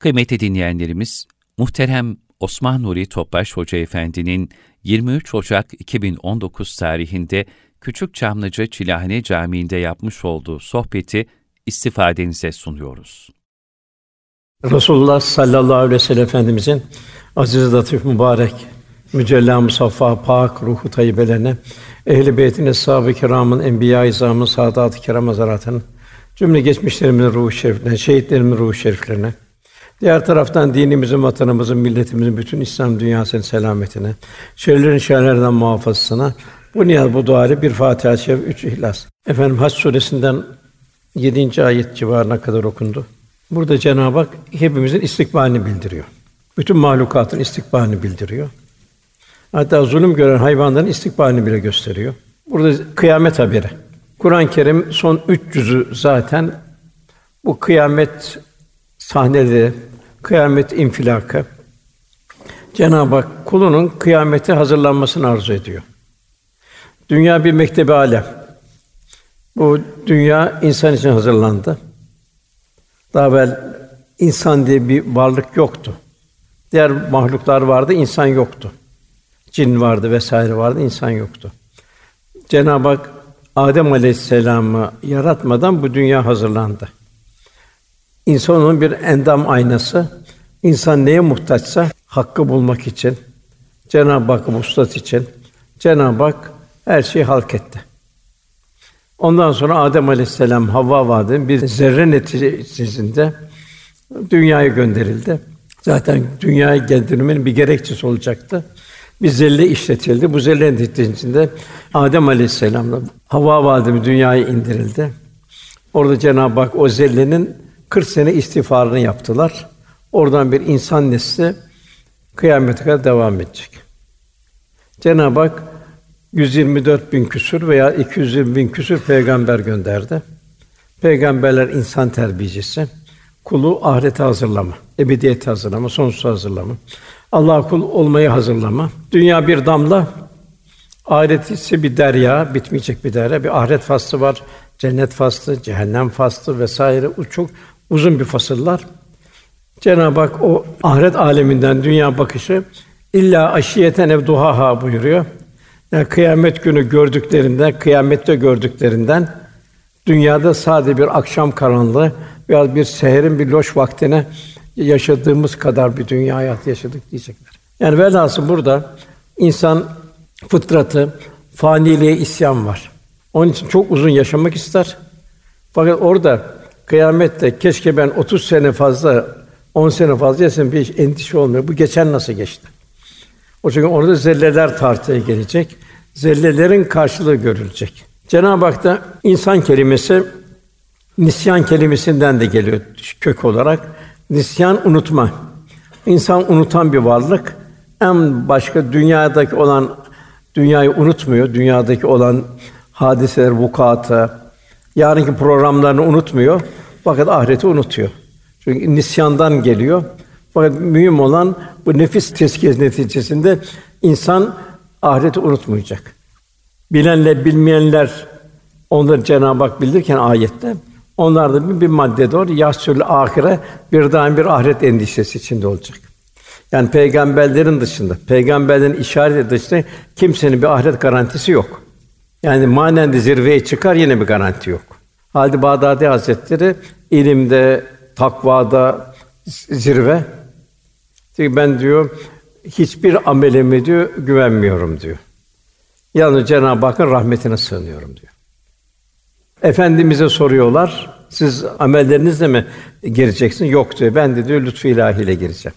Kıymetli dinleyenlerimiz, muhterem Osman Nuri Topbaş Hoca Efendi'nin 23 Ocak 2019 tarihinde Küçük Çamlıca Çilahane Camii'nde yapmış olduğu sohbeti istifadenize sunuyoruz. Resulullah sallallahu aleyhi ve sellem Efendimizin aziz, latif, mübarek, mücella, musaffa, pak, ruhu tayyibelerine, ehl-i beytin, eshab-ı kiramın, enbiya-i izamın, saadat-ı kiram hazaratının, cümle geçmişlerimizin ruhu şeriflerine, şehitlerimizin ruhu şeriflerine, diğer taraftan dinimizin, vatanımızın, milletimizin, bütün İslam dünyasının selametine, şerlerin şerlerden muhafazasına, bu niyaz, bu dua bir Fatiha-i Şerif, üç İhlas. Efendim Hac suresinden 7. ayet civarına kadar okundu. Burada Cenab-ı Hak hepimizin istikbalini bildiriyor. Bütün mahlukatın istikbalini bildiriyor. Hatta zulüm gören hayvanların istikbalini bile gösteriyor. Burada kıyamet haberi. Kur'an-ı Kerim son üç cüzü zaten bu kıyamet sahneleri, kıyamet infilakı, Cenab-ı Hak kulunun kıyamete hazırlanmasını arzu ediyor. Dünya bir mektebi alem. Bu dünya insan için hazırlandı. Daha evvel insan diye bir varlık yoktu. Diğer mahluklar vardı, insan yoktu. Cin vardı vesaire vardı, insan yoktu. Cenab-ı Hak Adem Aleyhisselam'ı yaratmadan bu dünya hazırlandı. İnsanın bir endam aynası. İnsan neye muhtaçsa hakkı bulmak için, Cenab-ı Hakk'ı vuslat için Cenab-ı Hak her şeyi halk etti. Ondan sonra Adem Aleyhisselam Havva vadinin bir zerre neticesinde dünyaya gönderildi. Zaten dünyaya gönderilmenin bir gerekçesi olacaktı. Bir zelle işletildi. Bu zelle neticesinde Adem Aleyhisselam'la Havva vadimi dünyaya indirildi. Orada Cenab-ı Hak o zellenin 40 sene istiğfarını yaptılar. Oradan bir insan nesli kıyamete kadar devam edecek. Cenab-ı Hak 124 bin küsür veya 220 bin küsür peygamber gönderdi. Peygamberler insan terbiyecisi, kulu ahirete hazırlama, ebediyete hazırlama, sonsuz hazırlama, Allah kul olmayı hazırlama. Dünya bir damla, ahiret ise bir derya, bitmeyecek bir derya. Bir ahiret faslı var, cennet faslı, cehennem faslı vesaire. Çok uzun bir fasıllar. Cenab-ı Hak o ahiret aleminden dünya bakışı illa aşiyeten ev duhaha buyuruyor. Yani kıyamet günü gördüklerinden, kıyamette gördüklerinden dünyada sadece bir akşam karanlığı veya bir seherin bir loş vaktine yaşadığımız kadar bir dünya hayatı yaşadık diyecekler. Yani velhasıl burada insan fıtratı, faniliğe isyan var. Onun için çok uzun yaşamak ister. Fakat orada kıyamette keşke ben 30 sene fazla, 10 sene fazla yaşasam bir endişe olmuyor. Bu geçen nasıl geçti? O çünkü orada zelleler tartıya gelecek. Zellelerin karşılığı görülecek. Cenab-ı Hak da insan kelimesi nisyan kelimesinden de geliyor kök olarak. Nisyan unutma. İnsan unutan bir varlık. En başka dünyadaki olan dünyayı unutmuyor. Dünyadaki olan hadiseler, vukuatı, yarınki programlarını unutmuyor. Fakat ahireti unutuyor. Çünkü nisyandan geliyor. Fakat mühim olan bu nefis tezkiyesi neticesinde insan ahireti unutmayacak. Bilenle bilmeyenler onları Cenab-ı Hak bildirirken ayette onlar da bir, bir madde doğru yasül ahire bir daim bir ahiret endişesi içinde olacak. Yani peygamberlerin dışında, peygamberlerin işareti dışında kimsenin bir ahiret garantisi yok. Yani manen de zirveye çıkar yine bir garanti yok. Halid Bağdadi Hazretleri ilimde, takvada zirve. Çünkü ben diyor hiçbir amelime diyor güvenmiyorum diyor. Yalnız Cenab-ı Hakk'ın rahmetine sığınıyorum diyor. Efendimize soruyorlar, siz amellerinizle mi gireceksin? Yok diyor. Ben de diyor lütfu ilahiyle gireceğim.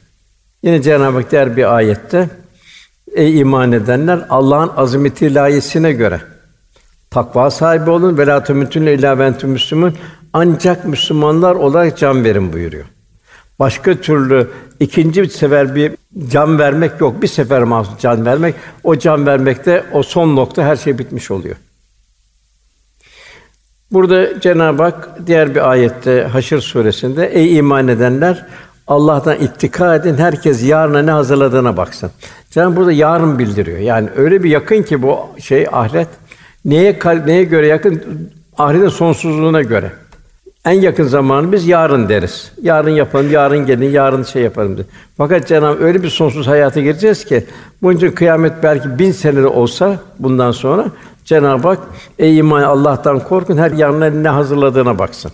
Yine Cenab-ı Hak diğer bir ayette Ey iman edenler Allah'ın azameti ilahiyesine göre takva sahibi olun ve la ve entum müslümun ancak Müslümanlar olarak can verin buyuruyor. Başka türlü ikinci bir sefer bir can vermek yok. Bir sefer mahsus can vermek. O can vermekte o son nokta her şey bitmiş oluyor. Burada Cenab-ı Hak diğer bir ayette Haşr suresinde ey iman edenler Allah'tan ittika edin. Herkes yarına ne hazırladığına baksın. Cenab-ı burada yarın bildiriyor. Yani öyle bir yakın ki bu şey ahiret neye neye göre yakın? Ahiretin sonsuzluğuna göre. En yakın zamanı biz yarın deriz. Yarın yapalım, yarın gelin, yarın şey yaparım diye. Fakat Cenab-ı öyle bir sonsuz hayata gireceğiz ki bunun için kıyamet belki bin senede olsa bundan sonra Cenab-ı Hak ey iman Allah'tan korkun her yarına ne hazırladığına baksın.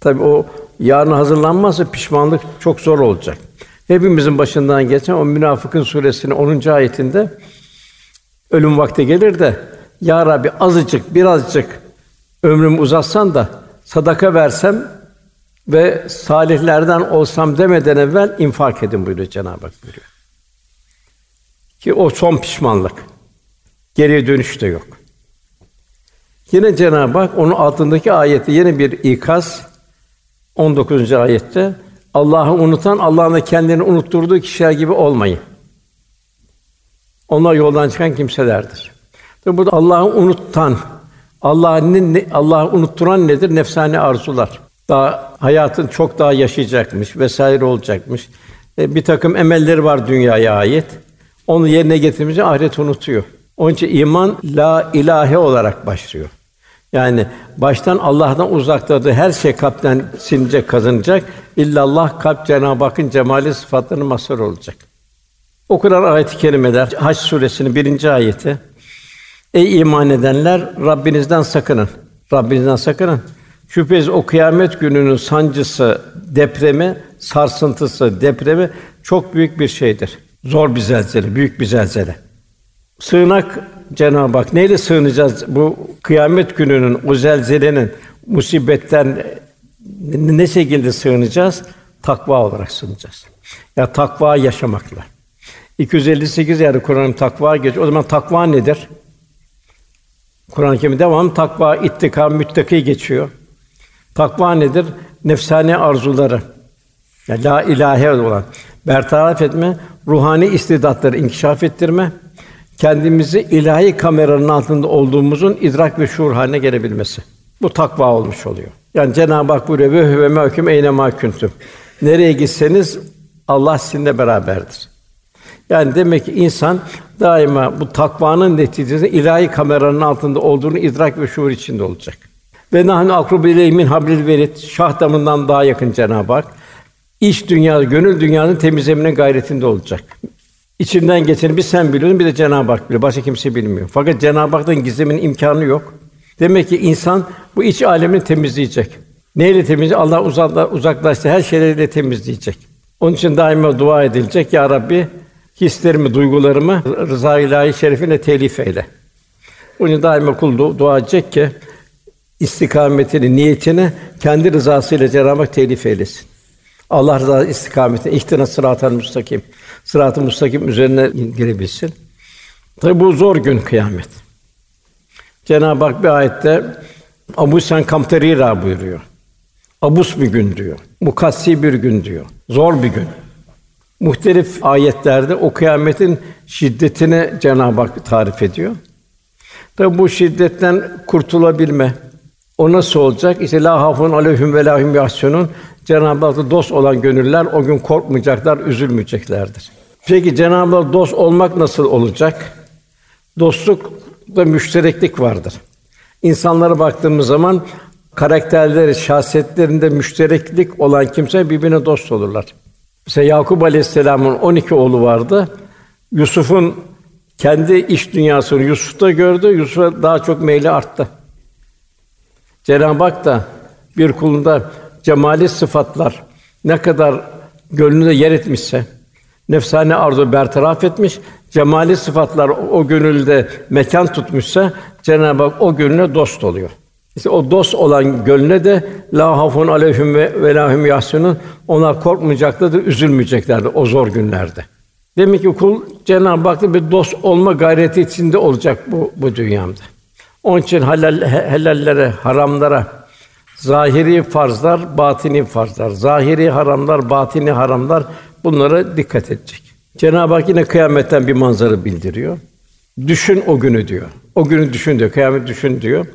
Tabi o yarın hazırlanmazsa pişmanlık çok zor olacak. Hepimizin başından geçen o Münafıkın suresinin 10. ayetinde ölüm vakti gelir de ya Rabbi azıcık birazcık ömrümü uzatsan da sadaka versem ve salihlerden olsam demeden evvel infak edin buyuruyor Cenab-ı Hak buyuruyor. Ki o son pişmanlık. Geriye dönüş de yok. Yine Cenab-ı Hak onun altındaki ayette yine bir ikaz 19. ayette Allah'ı unutan Allah'ın da kendini unutturduğu kişiler gibi olmayın. Onlar yoldan çıkan kimselerdir. Tabi burada Allah'ı unutan, Allah'ı ne, Allah'ı unutturan nedir? Nefsani arzular. Daha hayatın çok daha yaşayacakmış vesaire olacakmış. E, bir takım emelleri var dünyaya ait. Onu yerine getirmeyince ahiret unutuyor. Onun için iman la ilahe olarak başlıyor. Yani baştan Allah'tan uzakladığı her şey kalpten silinecek, kazınacak. İllallah kalp Cenab-ı Hakk'ın cemali sıfatlarının mazhar olacak. Okunan ayet-i kerimeler Hac suresinin birinci ayeti. Ey iman edenler Rabbinizden sakının. Rabbinizden sakının. Şüphesiz o kıyamet gününün sancısı, depremi, sarsıntısı, depremi çok büyük bir şeydir. Zor bir zelzele, büyük bir zelzele. Sığınak Cenab-ı Hak neyle sığınacağız bu kıyamet gününün o zelzelenin musibetten ne şekilde sığınacağız? Takva olarak sığınacağız. Ya takva yaşamakla. 258 yerde Kur'an takva geçiyor. O zaman takva nedir? Kur'an-ı Kerim devam takva, ittika, müttaki geçiyor. Takva nedir? Nefsani arzuları. Yani la ilahe olan bertaraf etme, ruhani istidatları inkişaf ettirme, kendimizi ilahi kameranın altında olduğumuzun idrak ve şuur haline gelebilmesi. Bu takva olmuş oluyor. Yani Cenab-ı Hak buyuruyor ve huve mahkum eyne ma kuntum. Nereye gitseniz Allah sizinle beraberdir. Yani demek ki insan daima bu takvanın neticesinde ilahi kameranın altında olduğunu idrak ve şuur içinde olacak. Ve nahnu akrubu min hablil verit şah damından daha yakın Cenab-ı Hak. İç dünya, gönül dünyanın temizlemine gayretinde olacak. İçinden geçeni bir sen biliyorsun, bir de Cenab-ı Hak biliyor. Başka kimse bilmiyor. Fakat Cenab-ı Hak'tan gizlemenin imkanı yok. Demek ki insan bu iç alemini temizleyecek. Neyle temizleyecek? Allah uzakla, uzaklaştı her şeyle temizleyecek. Onun için daima dua edilecek. Ya Rabbi hislerimi, duygularımı rıza ilahi şerifine telif eyle. Onun daima kul dua edecek ki istikametini, niyetini kendi rızasıyla Cenab-ı Hak telif eylesin. Allah rızası istikametine ihtina sıratal müstakim. Sırat-ı müstakim üzerine girebilsin. Tabi bu zor gün kıyamet. Cenab-ı Hak bir ayette Abu Sen Kamterira buyuruyor. Abus bir gün diyor. Mukassi bir gün diyor. Zor bir gün. Muhtelif ayetlerde o kıyametin şiddetini Cenab-ı Hak tarif ediyor. Tabi bu şiddetten kurtulabilme, o nasıl olacak? İşte la hafun aleyhim ve lahum yahsunun. Cenab-ı Hak'ta dost olan gönüller o gün korkmayacaklar, üzülmeyeceklerdir. Peki Cenab-ı Hak dost olmak nasıl olacak? Dostlukta müştereklik vardır. İnsanlara baktığımız zaman karakterleri, şahsiyetlerinde müştereklik olan kimse birbirine dost olurlar. Mesela Yakup Aleyhisselam'ın 12 oğlu vardı. Yusuf'un kendi iş dünyasını Yusuf'ta gördü. Yusuf'a daha çok meyli arttı. Cenab-ı Hak da bir kulunda cemali sıfatlar ne kadar gönlünde yer etmişse, nefsane arzu bertaraf etmiş, cemali sıfatlar o gönülde mekan tutmuşsa Cenab-ı Hak o gönlüne dost oluyor. İşte o dost olan gönlüne de la hafun aleyhim ve, ve lahum yahsunun onlar korkmayacaklardır, üzülmeyeceklerdir o zor günlerde. Demek ki kul Cenab-ı Hak'ta bir dost olma gayreti içinde olacak bu bu dünyamda. Onun için halal helallere, haramlara zahiri farzlar, batini farzlar, zahiri haramlar, batini haramlar bunlara dikkat edecek. Cenab-ı Hak yine kıyametten bir manzara bildiriyor. Düşün o günü diyor. O günü düşün diyor. Kıyamet düşün diyor.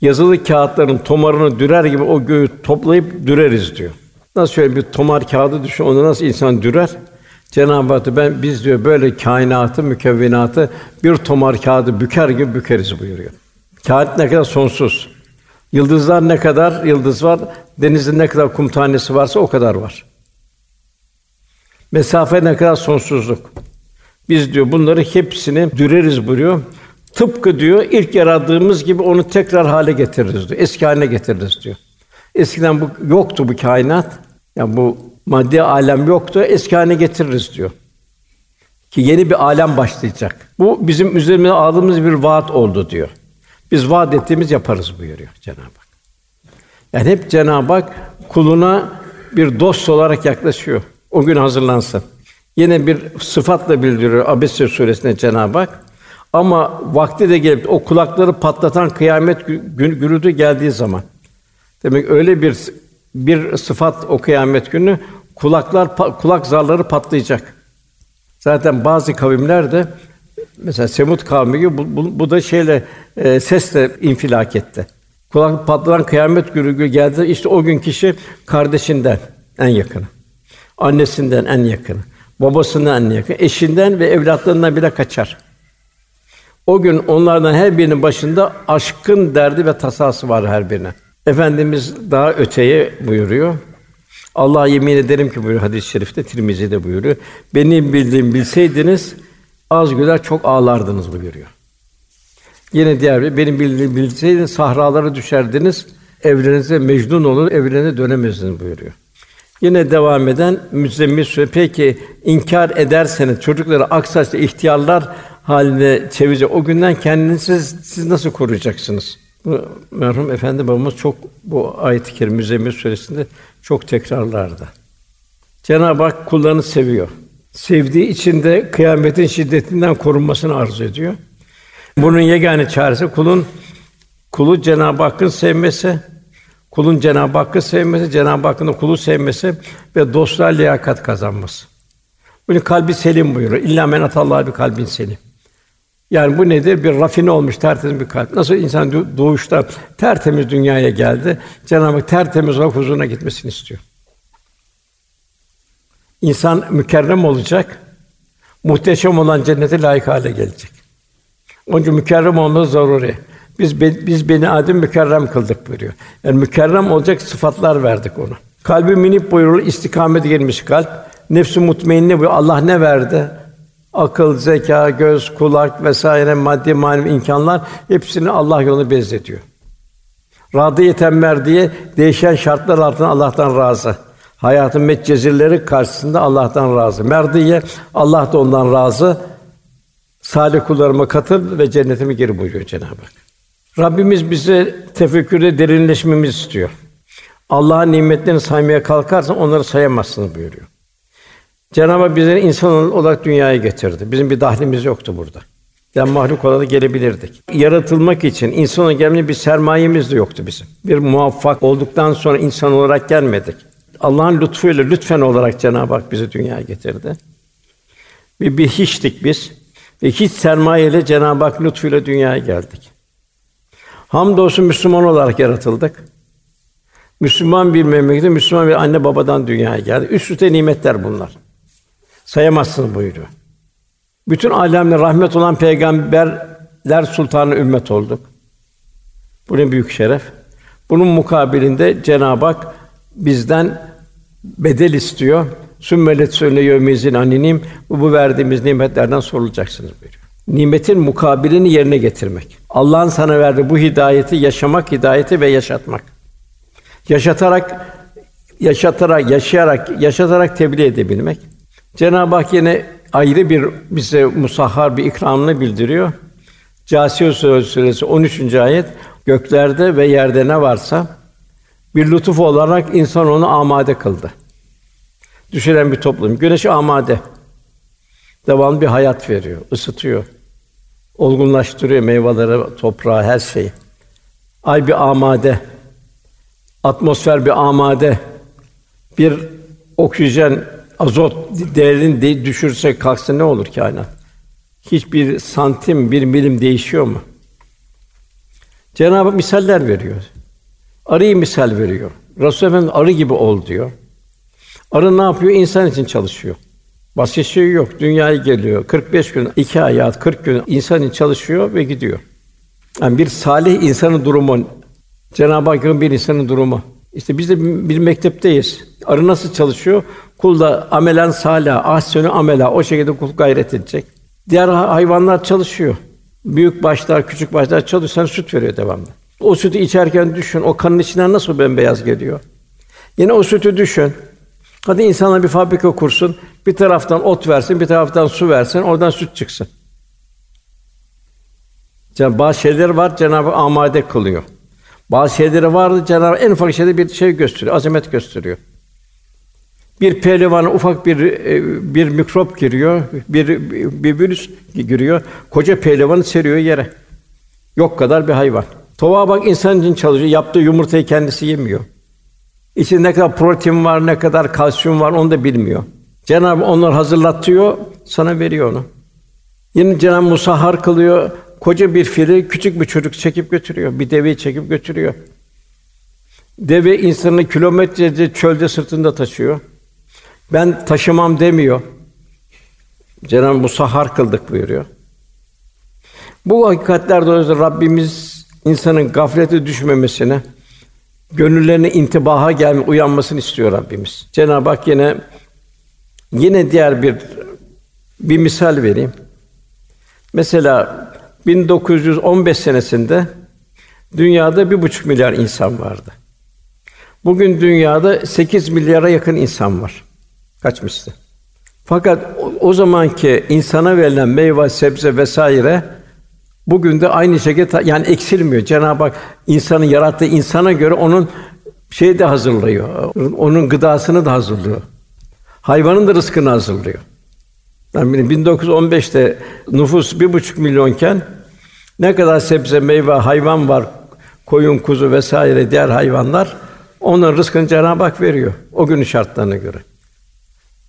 Yazılı kağıtların tomarını dürer gibi o göğü toplayıp düreriz diyor. Nasıl şöyle bir tomar kağıdı düşün, onu nasıl insan dürer? Cenab-ı Hak ben biz diyor böyle kainatı, mükevvinatı bir tomar kağıdı büker gibi bükeriz buyuruyor. Kâhit ne kadar sonsuz. Yıldızlar ne kadar yıldız var, denizin ne kadar kum tanesi varsa o kadar var. Mesafe ne kadar sonsuzluk. Biz diyor bunları hepsini düreriz buyuruyor. Tıpkı diyor ilk yarattığımız gibi onu tekrar hale getiririz diyor. Eski haline getiririz diyor. Eskiden bu yoktu bu kainat. Yani bu maddi alem yoktu. Eski haline getiririz diyor. Ki yeni bir alem başlayacak. Bu bizim üzerimize aldığımız bir vaat oldu diyor. Biz vaat ettiğimiz yaparız buyuruyor Cenab-ı Hak. Yani hep Cenab-ı Hak kuluna bir dost olarak yaklaşıyor. O gün hazırlansın. Yine bir sıfatla bildiriyor Abese suresinde Cenab-ı Hak. Ama vakti de gelip o kulakları patlatan kıyamet gün gürültü geldiği zaman demek öyle bir bir sıfat o kıyamet günü kulaklar kulak zarları patlayacak. Zaten bazı kavimler de mesela Semut kavmi gibi bu, bu, bu da şeyle e, sesle infilak etti. Kulak patlayan kıyamet günü geldi. İşte o gün kişi kardeşinden en yakını, annesinden en yakını, babasından en yakını, eşinden ve evlatlarından bile kaçar. O gün onlardan her birinin başında aşkın derdi ve tasası var her birine. Efendimiz daha öteye buyuruyor. Allah yemin ederim ki buyuruyor hadis-i şerifte Tirmizi'de buyuruyor. Benim bildiğim bilseydiniz az güler çok ağlardınız buyuruyor. Yine diğer bir benim bildiğim bilseydiniz sahralara düşerdiniz, evlerinize mecnun olur, evlerine dönemezdiniz buyuruyor. Yine devam eden Müzzemmil Sûre peki inkar ederseniz çocukları aksaçlı ihtiyarlar haline çevirecek o günden kendinizi siz nasıl koruyacaksınız? Bu merhum efendi babamız çok bu ayet-i kerime Müzzemmil suresinde çok tekrarlardı. Cenab-ı Hak kullarını seviyor. Sevdiği için de kıyametin şiddetinden korunmasını arzu ediyor. Bunun yegane çaresi kulun kulu Cenab-ı Hakk'ın sevmesi, kulun Cenab-ı Hakk'ı sevmesi, Cenab-ı Hakk'ın kulu sevmesi ve dostlar liyakat kazanması. Bunu kalbi selim buyuruyor. İlla men atallah bir kalbin selim. Yani bu nedir? Bir rafine olmuş tertemiz bir kalp. Nasıl insan doğuşta tertemiz dünyaya geldi, Cenab-ı Hak tertemiz olarak huzuruna gitmesini istiyor. İnsan mükerrem olacak, muhteşem olan cennete layık hale gelecek. Onun için mükerrem olması zaruri. Biz biz beni adem mükerrem kıldık buyuruyor. Yani mükerrem olacak sıfatlar verdik ona. Kalbi minip buyurur, istikamete girmiş kalp. Nefsi mutmainne bu Allah ne verdi? Akıl, zeka, göz, kulak vesaire maddi manevi imkanlar hepsini Allah yolunu bezletiyor. Radı yetenmer diye değişen şartlar altında Allah'tan razı. Hayatın metcezirleri karşısında Allah'tan razı. Merdiye Allah da ondan razı. Salih kullarıma katıl ve cennetime gir buyuruyor Cenab-ı Hak. Rabbimiz bize tefekkürde derinleşmemizi istiyor. Allah'ın nimetlerini saymaya kalkarsan onları sayamazsın buyuruyor. Cenab-ı Hak bizleri insan olarak dünyaya getirdi. Bizim bir dahlimiz yoktu burada. Yani mahluk olarak gelebilirdik. Yaratılmak için insan olarak gelmenin bir sermayemiz de yoktu bizim. Bir muvaffak olduktan sonra insan olarak gelmedik. Allah'ın lütfuyla lütfen olarak Cenab-ı Hak bizi dünyaya getirdi. Bir, bir hiçtik biz. Ve hiç sermayeyle Cenab-ı Hak lütfuyla dünyaya geldik. Hamdolsun Müslüman olarak yaratıldık. Müslüman bir memlekette Müslüman bir anne babadan dünyaya geldi. Üst üste nimetler bunlar sayamazsınız buyuruyor. Bütün alemle rahmet olan peygamberler sultanı ümmet olduk. Bu ne büyük şeref. Bunun mukabilinde Cenab-ı Hak bizden bedel istiyor. Sümmelet söyle yömizin aninim bu, bu verdiğimiz nimetlerden sorulacaksınız buyuruyor. Nimetin mukabilini yerine getirmek. Allah'ın sana verdiği bu hidayeti yaşamak, hidayeti ve yaşatmak. Yaşatarak yaşatarak, yaşayarak, yaşatarak tebliğ edebilmek. Cenab-ı Hak yine ayrı bir bize musahhar bir ikramını bildiriyor. Câsiye Suresi 13. ayet göklerde ve yerde ne varsa bir lütuf olarak insan onu amade kıldı. Düşüren bir toplum. Güneş amade. Devamlı bir hayat veriyor, ısıtıyor. Olgunlaştırıyor meyveleri, toprağı, her şeyi. Ay bir amade. Atmosfer bir amade. Bir oksijen azot değerini düşürse kalksa ne olur kainat? Hiçbir santim, bir milim değişiyor mu? Cenab-ı Hak misaller veriyor. Arıyı misal veriyor. Resul Efendimiz arı gibi ol diyor. Arı ne yapıyor? İnsan için çalışıyor. Başka şey yok. Dünyaya geliyor. 45 gün, iki hayat, 40 gün insan için çalışıyor ve gidiyor. Yani bir salih insanın durumu Cenab-ı Hakk'ın bir insanın durumu. İşte biz de bir mektepteyiz. Arı nasıl çalışıyor? Kul da amelen sala, ahsenü amela o şekilde kul gayret edecek. Diğer hayvanlar çalışıyor. Büyük başlar, küçük başlar çalışıyor, süt veriyor devamlı. O sütü içerken düşün, o kanın içinden nasıl bembeyaz geliyor? Yine o sütü düşün. Hadi insanlar bir fabrika kursun, bir taraftan ot versin, bir taraftan su versin, oradan süt çıksın. Cenab bazı şeyler var, Cenab-ı amade kılıyor. Bazı şeyleri vardı Cenab-ı en ufak şeyde bir şey gösteriyor, azamet gösteriyor. Bir pehlivana ufak bir e, bir mikrop giriyor, bir bir virüs giriyor, koca pehlivanı seriyor yere. Yok kadar bir hayvan. Tovağa bak insan için çalışıyor, yaptığı yumurtayı kendisi yemiyor. İçinde ne kadar protein var, ne kadar kalsiyum var onu da bilmiyor. Cenab-ı onlar hazırlatıyor, sana veriyor onu. Yine Cenab-ı Musahhar kılıyor, koca bir fili küçük bir çocuk çekip götürüyor, bir deveyi çekip götürüyor. Deve insanı kilometrelerce çölde sırtında taşıyor. Ben taşımam demiyor. Cenab-ı Musahhar kıldık buyuruyor. Bu hakikatler dolayısıyla Rabbimiz insanın gaflete düşmemesine, gönüllerine intibaha gelme, uyanmasını istiyor Rabbimiz. Cenab-ı Hak yine yine diğer bir bir misal vereyim. Mesela 1915 senesinde dünyada bir buçuk milyar insan vardı. Bugün dünyada 8 milyara yakın insan var. Kaçmıştı. Fakat o, zamanki insana verilen meyve, sebze vesaire bugün de aynı şekilde yani eksilmiyor. Cenab-ı Hak insanı yarattığı insana göre onun şey de hazırlıyor. Onun gıdasını da hazırlıyor. Hayvanın da rızkını hazırlıyor. Yani 1915'te nüfus bir buçuk milyonken ne kadar sebze, meyve, hayvan var, koyun, kuzu vesaire diğer hayvanlar onların rızkını Cenab-ı Hak veriyor o günün şartlarına göre.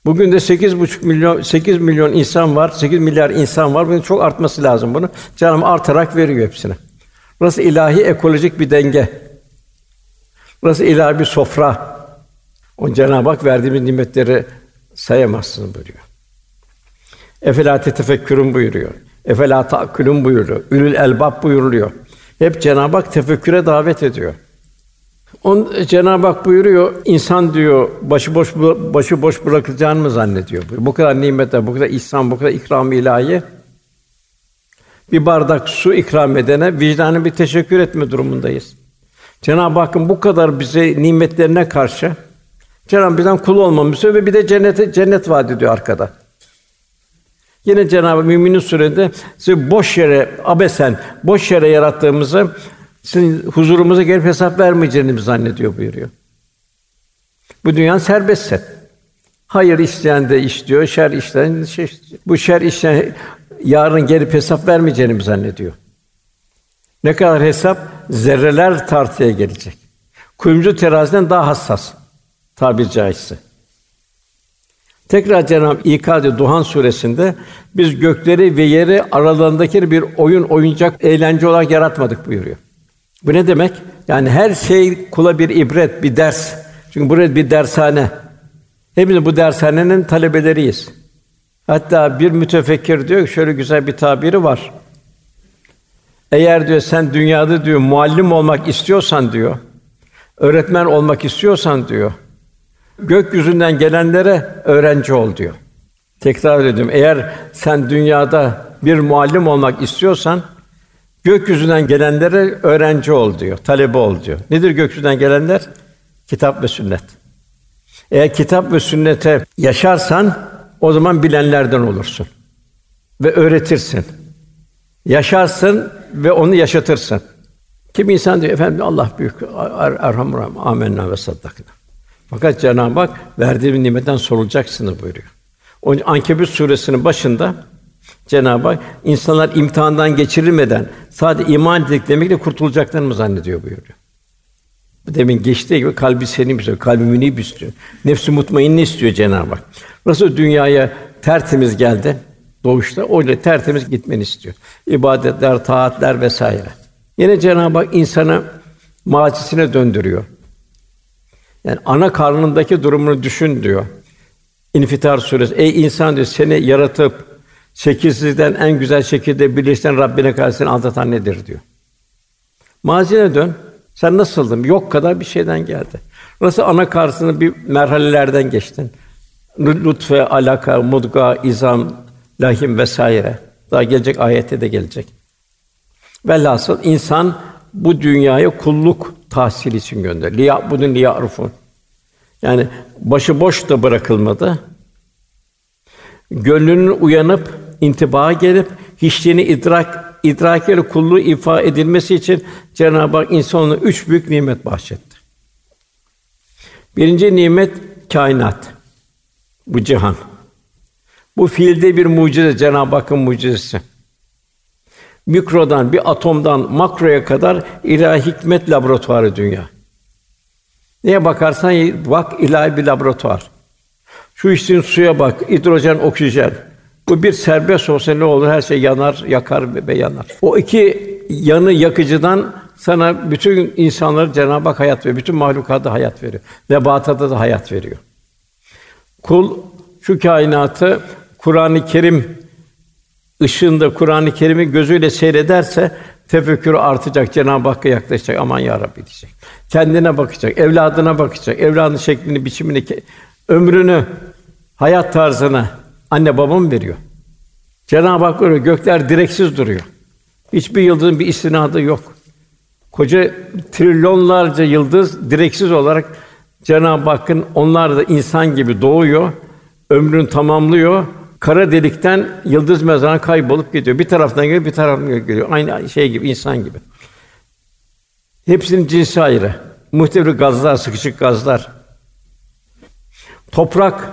Bugün de sekiz buçuk milyon, sekiz milyon insan var, sekiz milyar insan var. Bunun çok artması lazım bunu. Cenab-ı artarak veriyor hepsine. Burası ilahi ekolojik bir denge. Burası ilahi bir sofra. O Cenab-ı Hak verdiğimiz nimetleri sayamazsınız buyuruyor. Efela tefekkürün buyuruyor. Efela ta'kulun buyuruyor. Ülül elbab buyuruluyor. Hep Cenab-ı Hak tefekküre davet ediyor. On Cenab-ı Hak buyuruyor, insan diyor başıboş başı boş bırakacağını mı zannediyor? Bu kadar nimetler, bu kadar ihsan, bu kadar ikram ilahi bir bardak su ikram edene vicdanı bir teşekkür etme durumundayız. Cenab-ı Hakk'ın bu kadar bize nimetlerine karşı Cenab-ı bizden kul olmamızı ve bir de cennete cennet vaat ediyor arkada. Yine Cenab-ı Müminin surede sizi boş yere abesen boş yere yarattığımızı sizin huzurumuza gelip hesap vermeyeceğini zannediyor buyuruyor. Bu dünya serbestse. Hayır isteyen de istiyor, şer işleyen de şey, bu şer işleyen yarın gelip hesap vermeyeceğini mi zannediyor? Ne kadar hesap zerreler tartıya gelecek. Kuyumcu teraziden daha hassas tabir caizse. Tekrar Cenab-ı İkad Duhan suresinde biz gökleri ve yeri aralarındaki bir oyun oyuncak eğlence olarak yaratmadık buyuruyor. Bu ne demek? Yani her şey kula bir ibret, bir ders. Çünkü burası bir dershane. Hepimiz bu dershanenin talebeleriyiz. Hatta bir mütefekkir diyor ki şöyle güzel bir tabiri var. Eğer diyor sen dünyada diyor muallim olmak istiyorsan diyor, öğretmen olmak istiyorsan diyor, gökyüzünden gelenlere öğrenci ol diyor. Tekrar ediyorum. Eğer sen dünyada bir muallim olmak istiyorsan Gökyüzünden gelenlere öğrenci ol diyor, talebe ol diyor. Nedir gökyüzünden gelenler? Kitap ve sünnet. Eğer kitap ve sünnete yaşarsan o zaman bilenlerden olursun ve öğretirsin. Yaşarsın ve onu yaşatırsın. Kim insan diyor efendim Allah büyük er, erhamur amenna ve saddakna. Fakat Cenab-ı Hak verdiği nimetten sorulacaksınız buyuruyor. O Ankebut suresinin başında Cenab-ı Hak insanlar imtihandan geçirilmeden sadece iman ettiklemekle kurtulacaklarını mı zannediyor buyuruyor. Demin geçtiği gibi kalbi senin istiyor, kalbi münib istiyor. Nefsi mutmainne istiyor Cenab-ı Hak. Nasıl dünyaya tertemiz geldi doğuşta, öyle tertemiz gitmeni istiyor. İbadetler, taatler vesaire. Yine Cenab-ı Hak insanı macisine döndürüyor. Yani ana karnındaki durumunu düşün diyor. İnfitar suresi. Ey insan diyor seni yaratıp Şekilsizden en güzel şekilde birleştiren Rabbine karşısını aldatan nedir diyor. Mazine dön. Sen nasıldın? Yok kadar bir şeyden geldi. Nasıl ana karşısında bir merhalelerden geçtin. Lütfe, alaka, mudga, izam, lahim vesaire. Daha gelecek ayette de gelecek. Velhasıl insan bu dünyaya kulluk tahsil için gönder. Liya bunun liyarufun. Yani başı boş da bırakılmadı. Gönlünün uyanıp intibaha gelip hiçliğini idrak idrakiyle kulluğu ifa edilmesi için Cenab-ı Hak insana üç büyük nimet bahşetti. Birinci nimet kainat. Bu cihan. Bu fiilde bir mucize, Cenab-ı Hakk'ın mucizesi. Mikrodan, bir atomdan makroya kadar ilahi hikmet laboratuvarı dünya. Neye bakarsan bak ilahi bir laboratuvar. Şu içtiğin suya bak, hidrojen, oksijen. Bu bir serbest olsa ne olur? Her şey yanar, yakar ve yanar. O iki yanı yakıcıdan sana bütün insanları Cenab-ı Hak hayat veriyor. Bütün mahlukata hayat veriyor. Nebatata da hayat veriyor. Kul şu kainatı Kur'an-ı Kerim ışığında Kur'an-ı Kerim'i gözüyle seyrederse tefekkürü artacak, Cenab-ı Hakk'a yaklaşacak. Aman ya Rabbi diyecek. Kendine bakacak, evladına bakacak. Evladın şeklini, biçimini, ömrünü, hayat tarzını anne babam veriyor. Cenab-ı Hak öyle gökler direksiz duruyor. Hiçbir yıldızın bir istinadı yok. Koca trilyonlarca yıldız direksiz olarak Cenab-ı Hakk'ın onlar da insan gibi doğuyor, ömrünü tamamlıyor. Kara delikten yıldız mezarına kaybolup gidiyor. Bir taraftan geliyor, bir taraftan geliyor. Aynı şey gibi, insan gibi. Hepsinin cinsi ayrı. Muhtelif gazlar, sıkışık gazlar. Toprak,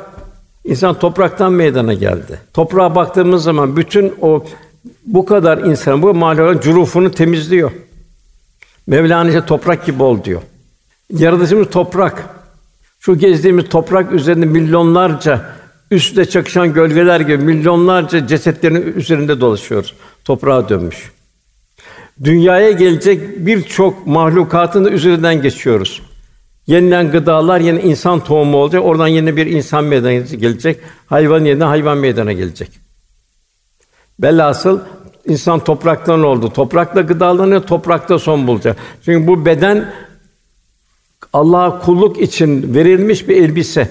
insan topraktan meydana geldi. Toprağa baktığımız zaman bütün o bu kadar insan bu mahlukatın cürufunu temizliyor. Mevlana işte toprak gibi ol diyor. Yaratılışımız toprak. Şu gezdiğimiz toprak üzerinde milyonlarca üstte çakışan gölgeler gibi milyonlarca cesetlerin üzerinde dolaşıyoruz. Toprağa dönmüş. Dünyaya gelecek birçok mahlukatın üzerinden geçiyoruz. Yeniden gıdalar yine insan tohumu olacak. Oradan yeni bir insan meydana gelecek. Hayvan yerine hayvan meydana gelecek. Velhasıl insan topraktan oldu. Toprakla gıdalanıyor, toprakta son bulacak. Çünkü bu beden Allah'a kulluk için verilmiş bir elbise.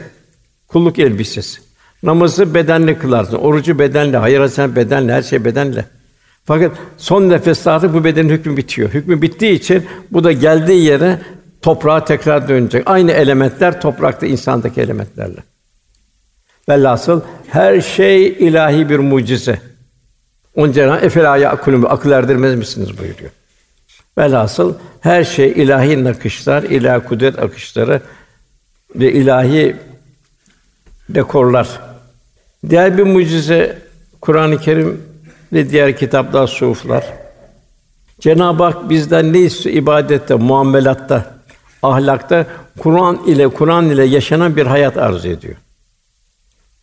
Kulluk elbisesi. Namazı bedenle kılarsın, orucu bedenle, hayır sen bedenle, her şey bedenle. Fakat son nefeste artık bu bedenin hükmü bitiyor. Hükmü bittiği için bu da geldiği yere toprağa tekrar dönecek. Aynı elementler toprakta insandaki elementlerle. Velhasıl her şey ilahi bir mucize. On Cenab-ı Efela yakulun akıl erdirmez misiniz buyuruyor. Velhasıl her şey ilahi nakışlar, ilahi kudret akışları ve ilahi dekorlar. Diğer bir mucize Kur'an-ı Kerim ve diğer kitaplar, suflar. Cenab-ı Hak bizden ne istiyor? ibadette, muamelatta, ahlakta Kur'an ile Kur'an ile yaşanan bir hayat arzu ediyor.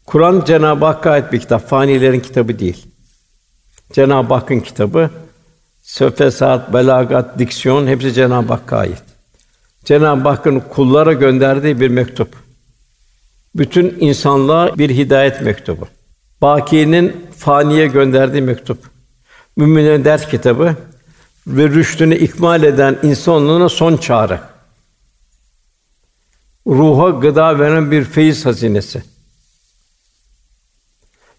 Kur'an Cenab-ı Hakk'a ait bir kitap, fanilerin kitabı değil. Cenab-ı Hakk'ın kitabı. Söfesat, belagat, diksiyon hepsi Cenab-ı Hakk'a ait. Cenab-ı Hakk'ın kullara gönderdiği bir mektup. Bütün insanlığa bir hidayet mektubu. Baki'nin faniye gönderdiği mektup. Müminlerin ders kitabı ve rüştünü ikmal eden insanlığına son çağrı. Ruha gıda veren bir feyiz hazinesi.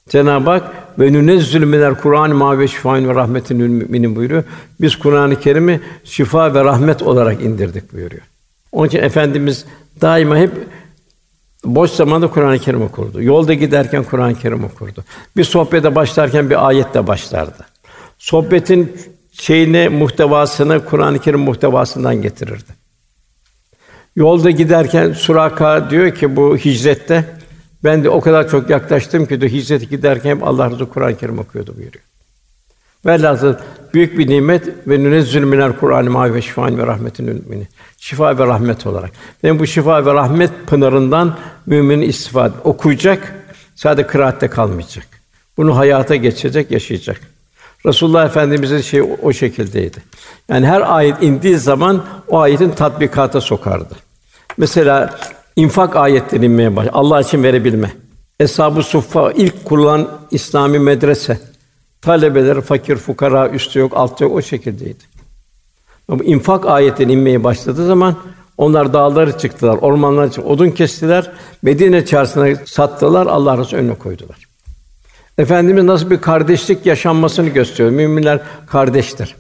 Cenab-ı Hak ve nünezzül minel Kur'an ma ve ve rahmetin müminin buyuruyor. Biz Kur'an-ı Kerim'i şifa ve rahmet olarak indirdik buyuruyor. Onun için efendimiz daima hep boş zamanda Kur'an-ı Kerim okurdu. Yolda giderken Kur'an-ı Kerim okurdu. Bir sohbete başlarken bir ayetle başlardı. Sohbetin şeyini, muhtevasını Kur'an-ı Kerim muhtevasından getirirdi. Yolda giderken Suraka diyor ki bu hicrette ben de o kadar çok yaklaştım ki de hicret giderken hep Allah razı Kur'an-ı Kerim okuyordu buyuruyor. Velhâsıl büyük bir nimet ve nünezzül minel Kur'an ma ve şifa'n ve rahmetin mümini. Şifa ve rahmet olarak. Yani bu şifa ve rahmet pınarından müminin istifade okuyacak, sadece kıraatte kalmayacak. Bunu hayata geçirecek, yaşayacak. Resulullah Efendimiz'in şey o şekildeydi. Yani her ayet indiği zaman o ayetin tatbikata sokardı. Mesela infak ayetleri inmeye başladı. Allah için verebilme. Eshab-ı Suffa ilk kurulan İslami medrese. Talebeler fakir, fukara, üstü yok, altta yok o şekildeydi. Bu infak ayetleri inmeye başladığı zaman onlar dağları çıktılar, ormanlara çıktılar, odun kestiler, Medine çarşısına sattılar, Allah Resulü önüne koydular. Efendimiz nasıl bir kardeşlik yaşanmasını gösteriyor. Müminler kardeştir.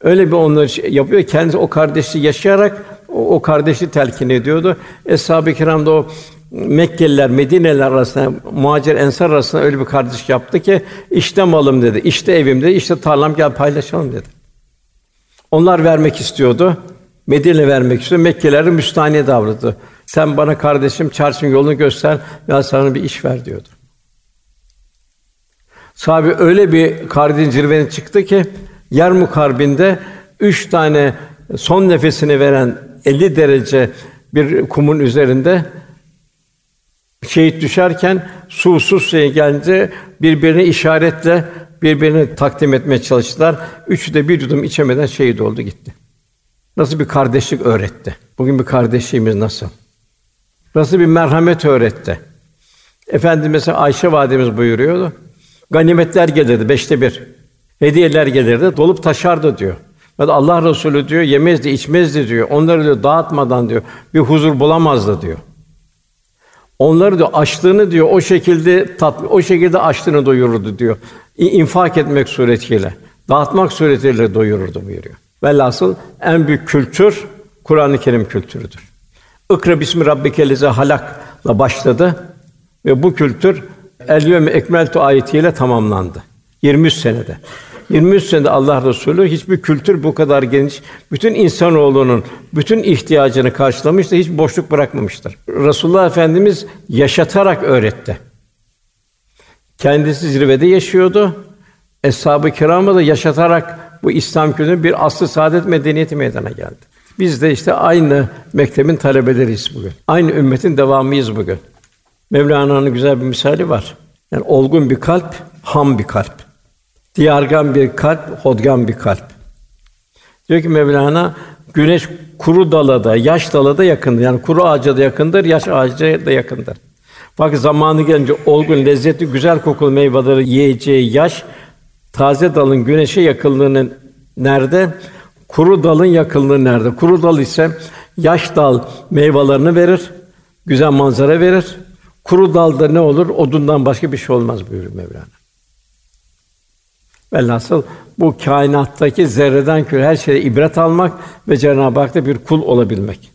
Öyle bir onları yapıyor. Kendisi o kardeşliği yaşayarak o, o kardeşi telkin ediyordu. Eshab-ı Kiram da o Mekkeliler, Medineler arasında, muhacir ensar arasında öyle bir kardeşlik yaptı ki işte malım dedi, işte evim dedi, işte tarlam gel paylaşalım dedi. Onlar vermek istiyordu. Medine vermek istiyor. Mekkeliler müstahane davrandı. Sen bana kardeşim çarşının yolunu göster ya sana bir iş ver diyordu. Sahabe öyle bir kardin zirvene çıktı ki yer mukarbinde üç tane son nefesini veren 50 derece bir kumun üzerinde şehit düşerken su sus suya gelince birbirine işaretle birbirini takdim etmeye çalıştılar. Üçü de bir yudum içemeden şehit oldu gitti. Nasıl bir kardeşlik öğretti? Bugün bir kardeşliğimiz nasıl? Nasıl bir merhamet öğretti? Efendimiz mesela Ayşe validemiz buyuruyordu. Ganimetler gelirdi beşte bir. Hediyeler gelirdi, dolup taşardı diyor. Allah Resulü diyor yemezdi, içmezdi diyor. Onları diyor dağıtmadan diyor bir huzur bulamazdı diyor. Onları diyor açlığını diyor o şekilde tat, o şekilde açlığını doyururdu diyor. İnfak etmek suretiyle, dağıtmak suretiyle doyururdu buyuruyor. Velhasıl en büyük kültür Kur'an-ı Kerim kültürüdür. İkra bismi rabbikellezi halakla başladı ve bu kültür El yevme ekmeltu ayetiyle tamamlandı. 23 senede. 23 senede Allah Resulü hiçbir kültür bu kadar geniş, bütün insanoğlunun bütün ihtiyacını karşılamıştır, hiç boşluk bırakmamıştır. Resulullah Efendimiz yaşatarak öğretti. Kendisi zirvede yaşıyordu. Eshab-ı kiramı da yaşatarak bu İslam kültürünün bir aslı saadet medeniyeti meydana geldi. Biz de işte aynı mektebin talebeleriyiz bugün. Aynı ümmetin devamıyız bugün. Mevlana'nın güzel bir misali var. Yani olgun bir kalp, ham bir kalp. Diyargan bir kalp, hodgan bir kalp. Diyor ki Mevlana, güneş kuru dalada, yaş dalada yakındır. Yani kuru ağaca da yakındır, yaş ağaca da yakındır. Fakat zamanı gelince olgun, lezzetli, güzel kokulu meyveleri yiyeceği yaş, taze dalın güneşe yakınlığının nerede? Kuru dalın yakınlığı nerede? Kuru dal ise yaş dal meyvelerini verir, güzel manzara verir. Kuru dalda ne olur? Odundan başka bir şey olmaz buyuruyor Mevlana. Velhasıl bu kainattaki zerreden küre her şeye ibret almak ve Cenab-ı Hak'ta bir kul olabilmek.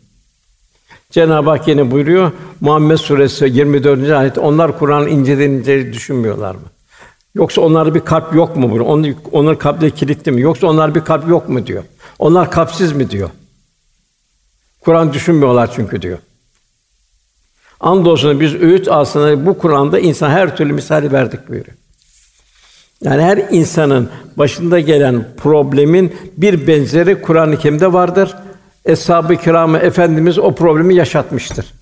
Cenab-ı Hak yine buyuruyor Muhammed Suresi 24. ayet onlar Kur'an inceden ince düşünmüyorlar mı? Yoksa onlarda bir kalp yok mu bunu? Onlar, onlar kalpleri kilitli mi? Yoksa onlar bir kalp yok mu diyor. Onlar kalpsiz mi diyor. Kur'an düşünmüyorlar çünkü diyor. Andolsun biz öğüt aslında bu Kur'an'da insan her türlü misali verdik buyuruyor. Yani her insanın başında gelen problemin bir benzeri Kur'an-ı Kerim'de vardır. Eshab-ı Kiram'ı efendimiz o problemi yaşatmıştır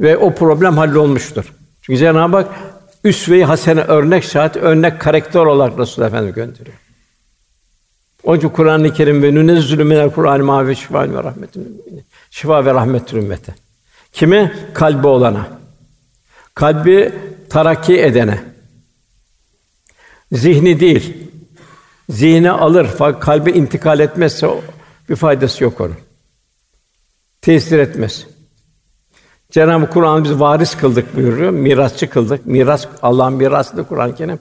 ve o problem hallolmuştur. Çünkü Cenab-ı Hak üsve-i hasene örnek şahit, örnek karakter olarak Resul Efendimiz gönderiyor. Onun için Kur'an-ı Kerim ve nünezzülü minel Kur'an ma ve şifa ve rahmetün şifa ve rahmetül ümmete. Kime? Kalbi olana. Kalbi tarakki edene. Zihni değil. Zihni alır fakat kalbe intikal etmezse bir faydası yok onun. Tesir etmez. Cenab-ı Kur'an biz varis kıldık buyuruyor. Mirasçı kıldık. Miras Allah'ın mirasıdır Kur'an-ı Kerim.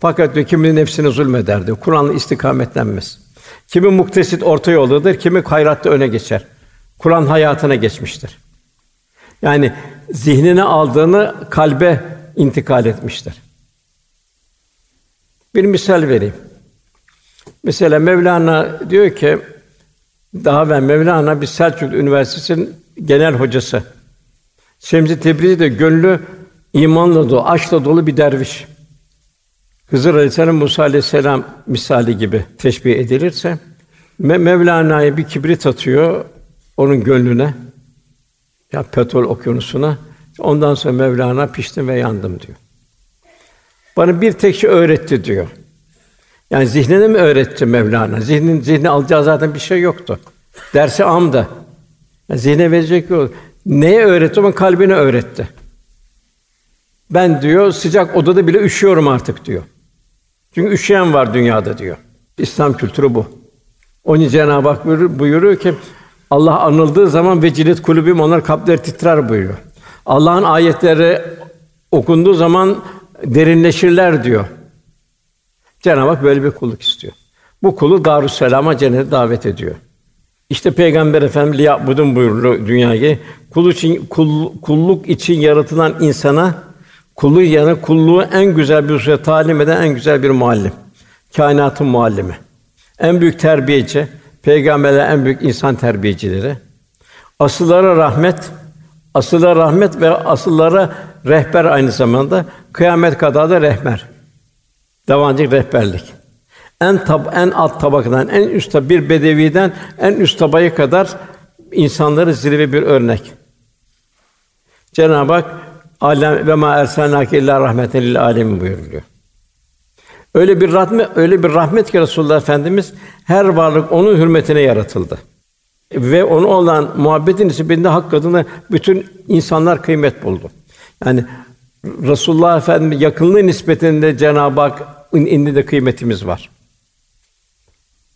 Fakat diyor kimi nefsine zulmeder diyor. Kur'an'la istikametlenmez. Kimi muktesit orta yoldadır, kimi hayratta öne geçer. Kur'an hayatına geçmiştir. Yani zihnine aldığını kalbe intikal etmiştir. Bir misal vereyim. Mesela Mevlana diyor ki daha ben Mevlana bir Selçuk Üniversitesi'nin genel hocası. Şemsi Tebrizi de gönlü imanla dolu, aşkla dolu bir derviş. Hızır Aleyhisselam Musa Aleyhisselam misali gibi teşbih edilirse Mevlana'ya bir kibrit atıyor onun gönlüne ya petrol okyanusuna. Ondan sonra Mevlana piştim ve yandım diyor. Bana bir tek şey öğretti diyor. Yani zihnine mi öğretti Mevlana? Zihnin zihni alacağı zaten bir şey yoktu. Dersi amda. Yani zihne verecek yok. Neye öğretti? Ama kalbine öğretti. Ben diyor sıcak odada bile üşüyorum artık diyor. Çünkü üşüyen var dünyada diyor. İslam kültürü bu. Onun Cenab-ı Hak buyuruyor, buyuruyor ki Allah anıldığı zaman vecilet kulübüm onlar kalpleri titrer buyuruyor. Allah'ın ayetleri okunduğu zaman derinleşirler diyor. Cenab-ı Hak böyle bir kulluk istiyor. Bu kulu Darüsselam'a cennete davet ediyor. İşte Peygamber Efendimiz liyabudun buyurdu dünyaya. Kul için kul, kulluk için yaratılan insana kulluğu yana kulluğu en güzel bir sure talim eden en güzel bir muallim. Kainatın muallimi. En büyük terbiyeci, peygamberler en büyük insan terbiyecileri. Asıllara rahmet, asıllara rahmet ve asıllara rehber aynı zamanda kıyamet kadar da rehber. Devancı rehberlik. En tab en alt tabakadan en üst bir bedeviden en üst tabaya kadar insanları zirve bir örnek. Cenab-ı Hak alem ve ma ersalnake illa rahmeten lil alemin buyuruyor. Öyle bir rahmet, öyle bir rahmet ki Resulullah Efendimiz her varlık onun hürmetine yaratıldı. Ve onu olan muhabbetin nispetinde hak adına bütün insanlar kıymet buldu. Yani Resulullah Efendimiz yakınlığı nispetinde Cenab-ı Hak indi de kıymetimiz var.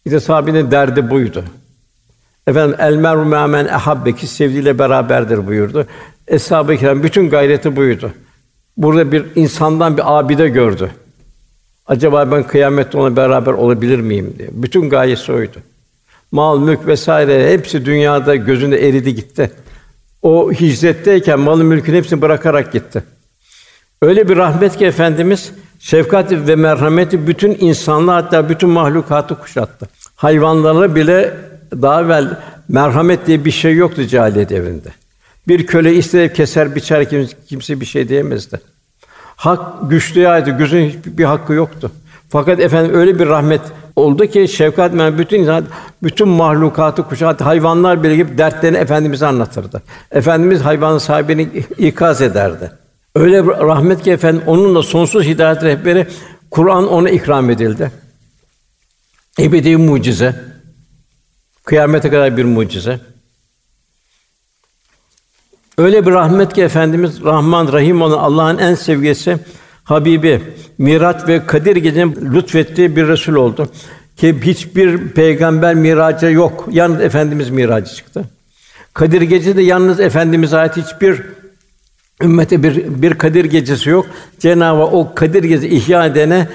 İşte sahabenin derdi buydu. Efendim el meru men ehabbe ki sevdiğiyle beraberdir buyurdu. Eshab-ı kiram bütün gayreti buydu. Burada bir insandan bir abide gördü. Acaba ben kıyamette ona beraber olabilir miyim diye. Bütün gayesi oydu. Mal, mülk vesaire hepsi dünyada gözünde eridi gitti. O hicretteyken malı mülkün hepsini bırakarak gitti. Öyle bir rahmet ki efendimiz şefkat ve merhameti bütün insanlığı hatta bütün mahlukatı kuşattı. Hayvanlara bile daha evvel merhamet diye bir şey yoktu cahiliye devrinde. Bir köle isteyip keser biçer kimse, kimse bir şey diyemezdi. Hak güçlüye ait, gözün hiçbir hakkı yoktu. Fakat efendim öyle bir rahmet oldu ki şefkat men bütün insan, bütün mahlukatı kuşattı. Hayvanlar bile gibi dertlerini efendimize anlatırdı. Efendimiz hayvanın sahibini ikaz ederdi. Öyle rahmet ki efendim onunla sonsuz hidayet rehberi Kur'an ona ikram edildi. Ebedi mucize. Kıyamete kadar bir mucize. Öyle bir rahmet ki efendimiz Rahman Rahim olan Allah'ın en sevgisi Habibi Mirat ve Kadir gecesinin lütfettiği bir resul oldu. Ki hiçbir peygamber miraca yok. Yalnız efendimiz miracı çıktı. Kadir gecesi de yalnız efendimize ait hiçbir ümmete bir bir Kadir gecesi yok. Cenab-ı o Kadir gecesi ihya edene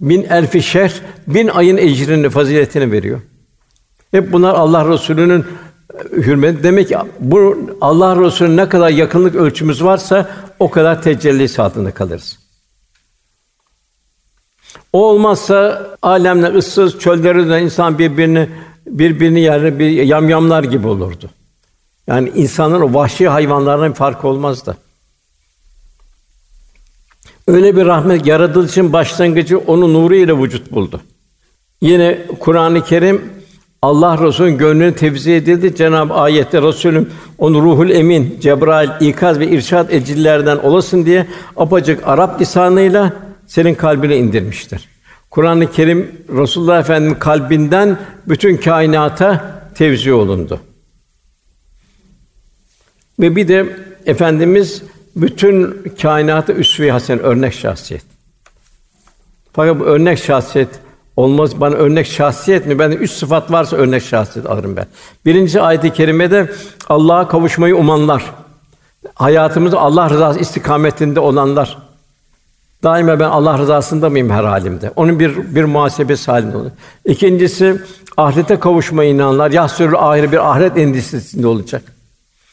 bin elfi şer bin ayın ecrini faziletini veriyor. Hep bunlar Allah Resulü'nün hürmet. Demek ki bu Allah Resulü'ne ne kadar yakınlık ölçümüz varsa o kadar tecelli altında kalırız. O olmazsa alemle ıssız çöllerinde insan birbirini birbirini yer bir yamyamlar gibi olurdu. Yani insanın o vahşi hayvanlardan bir farkı olmazdı. Öyle bir rahmet yaratılışın başlangıcı onun nuru ile vücut buldu. Yine Kur'an-ı Kerim Allah Resulü'nün gönlünü tevzi edildi. Cenab-ı ayette Resulüm onu ruhul emin, Cebrail, ikaz ve irşad edicilerden olasın diye apacık Arap lisanıyla senin kalbine indirmiştir. Kur'an-ı Kerim Resulullah Efendimiz kalbinden bütün kainata tevzi olundu. Ve bir de efendimiz bütün kainata üsve-i hasen örnek şahsiyet. Fakat bu örnek şahsiyet olmaz bana örnek şahsiyet mi? Ben üç sıfat varsa örnek şahsiyet alırım ben. Birinci ayet-i kerimede Allah'a kavuşmayı umanlar. Hayatımızda Allah rızası istikametinde olanlar. Daima ben Allah rızasında mıyım her halimde? Onun bir bir muhasebesi halinde olur. İkincisi ahirete kavuşmayı inanlar. Yahsürül ahire bir ahiret endişesinde olacak.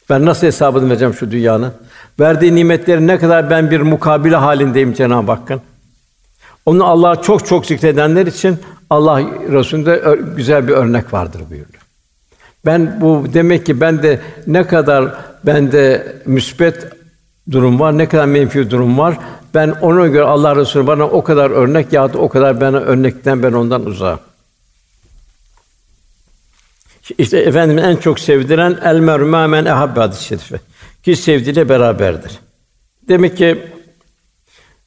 Ben nasıl hesabını vereceğim şu dünyanın? Verdiği nimetleri ne kadar ben bir mukabele halindeyim Cenab-ı Hakk'ın. Onu Allah'a çok çok zikredenler için Allah Resulü'nde güzel bir örnek vardır buyurdu. Ben bu demek ki ben de ne kadar bende müsbet durum var, ne kadar menfi durum var. Ben ona göre Allah Resulü bana o kadar örnek ya o kadar bana örnekten ben ondan uzağım. İşte efendimin en çok sevdiren el merhum men ehabbe hadis-i şerifi. Ki sevdiğiyle beraberdir. Demek ki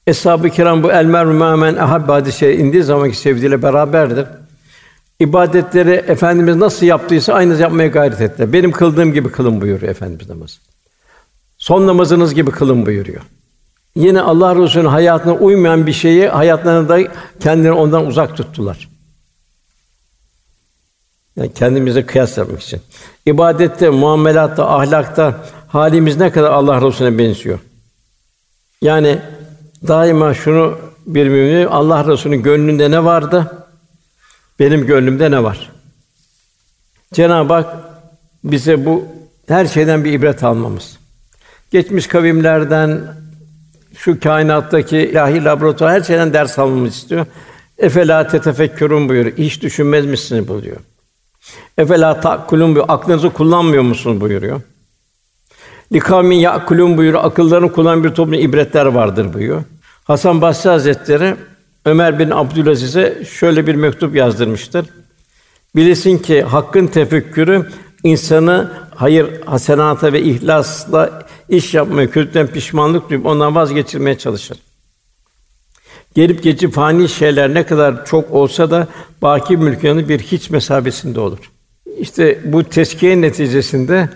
Eshab-ı Kiram bu el merhum men ehabbe hadis-i indiği zamanki sevdiğiyle beraberdir. İbadetleri efendimiz nasıl yaptıysa aynı yapmaya gayret ettiler. Benim kıldığım gibi kılın buyuruyor efendimiz namazı. Son namazınız gibi kılın buyuruyor. Yine Allah Resulü'nün hayatına uymayan bir şeyi hayatlarında kendilerini ondan uzak tuttular. Yani kendimize kıyas yapmak için. İbadette, muamelatta, ahlakta halimiz ne kadar Allah Resulüne benziyor. Yani daima şunu bir mümin Allah Resulü'nün gönlünde ne vardı? Benim gönlümde ne var? Cenab-ı Hak bize bu her şeyden bir ibret almamız. Geçmiş kavimlerden şu kainattaki ilahi laboratuvar her şeyden ders almamız istiyor. Efela tetefekkürün buyuruyor. Hiç düşünmez misiniz buyuruyor. Efela ta'kulun buyuruyor. Aklınızı kullanmıyor musunuz buyuruyor. Likamin ya'kulun buyuruyor. Akıllarını kullanan bir toplum ibretler vardır buyuruyor. Hasan Basri Hazretleri Ömer bin Abdülaziz'e şöyle bir mektup yazdırmıştır. Bilesin ki hakkın tefekkürü insanı hayır, hasenata ve ihlasla iş yapmaya, kötüden pişmanlık duyup ondan vazgeçirmeye çalışır. Gelip geçip fani şeyler ne kadar çok olsa da baki mülkünün bir hiç mesabesinde olur. İşte bu teskiye neticesinde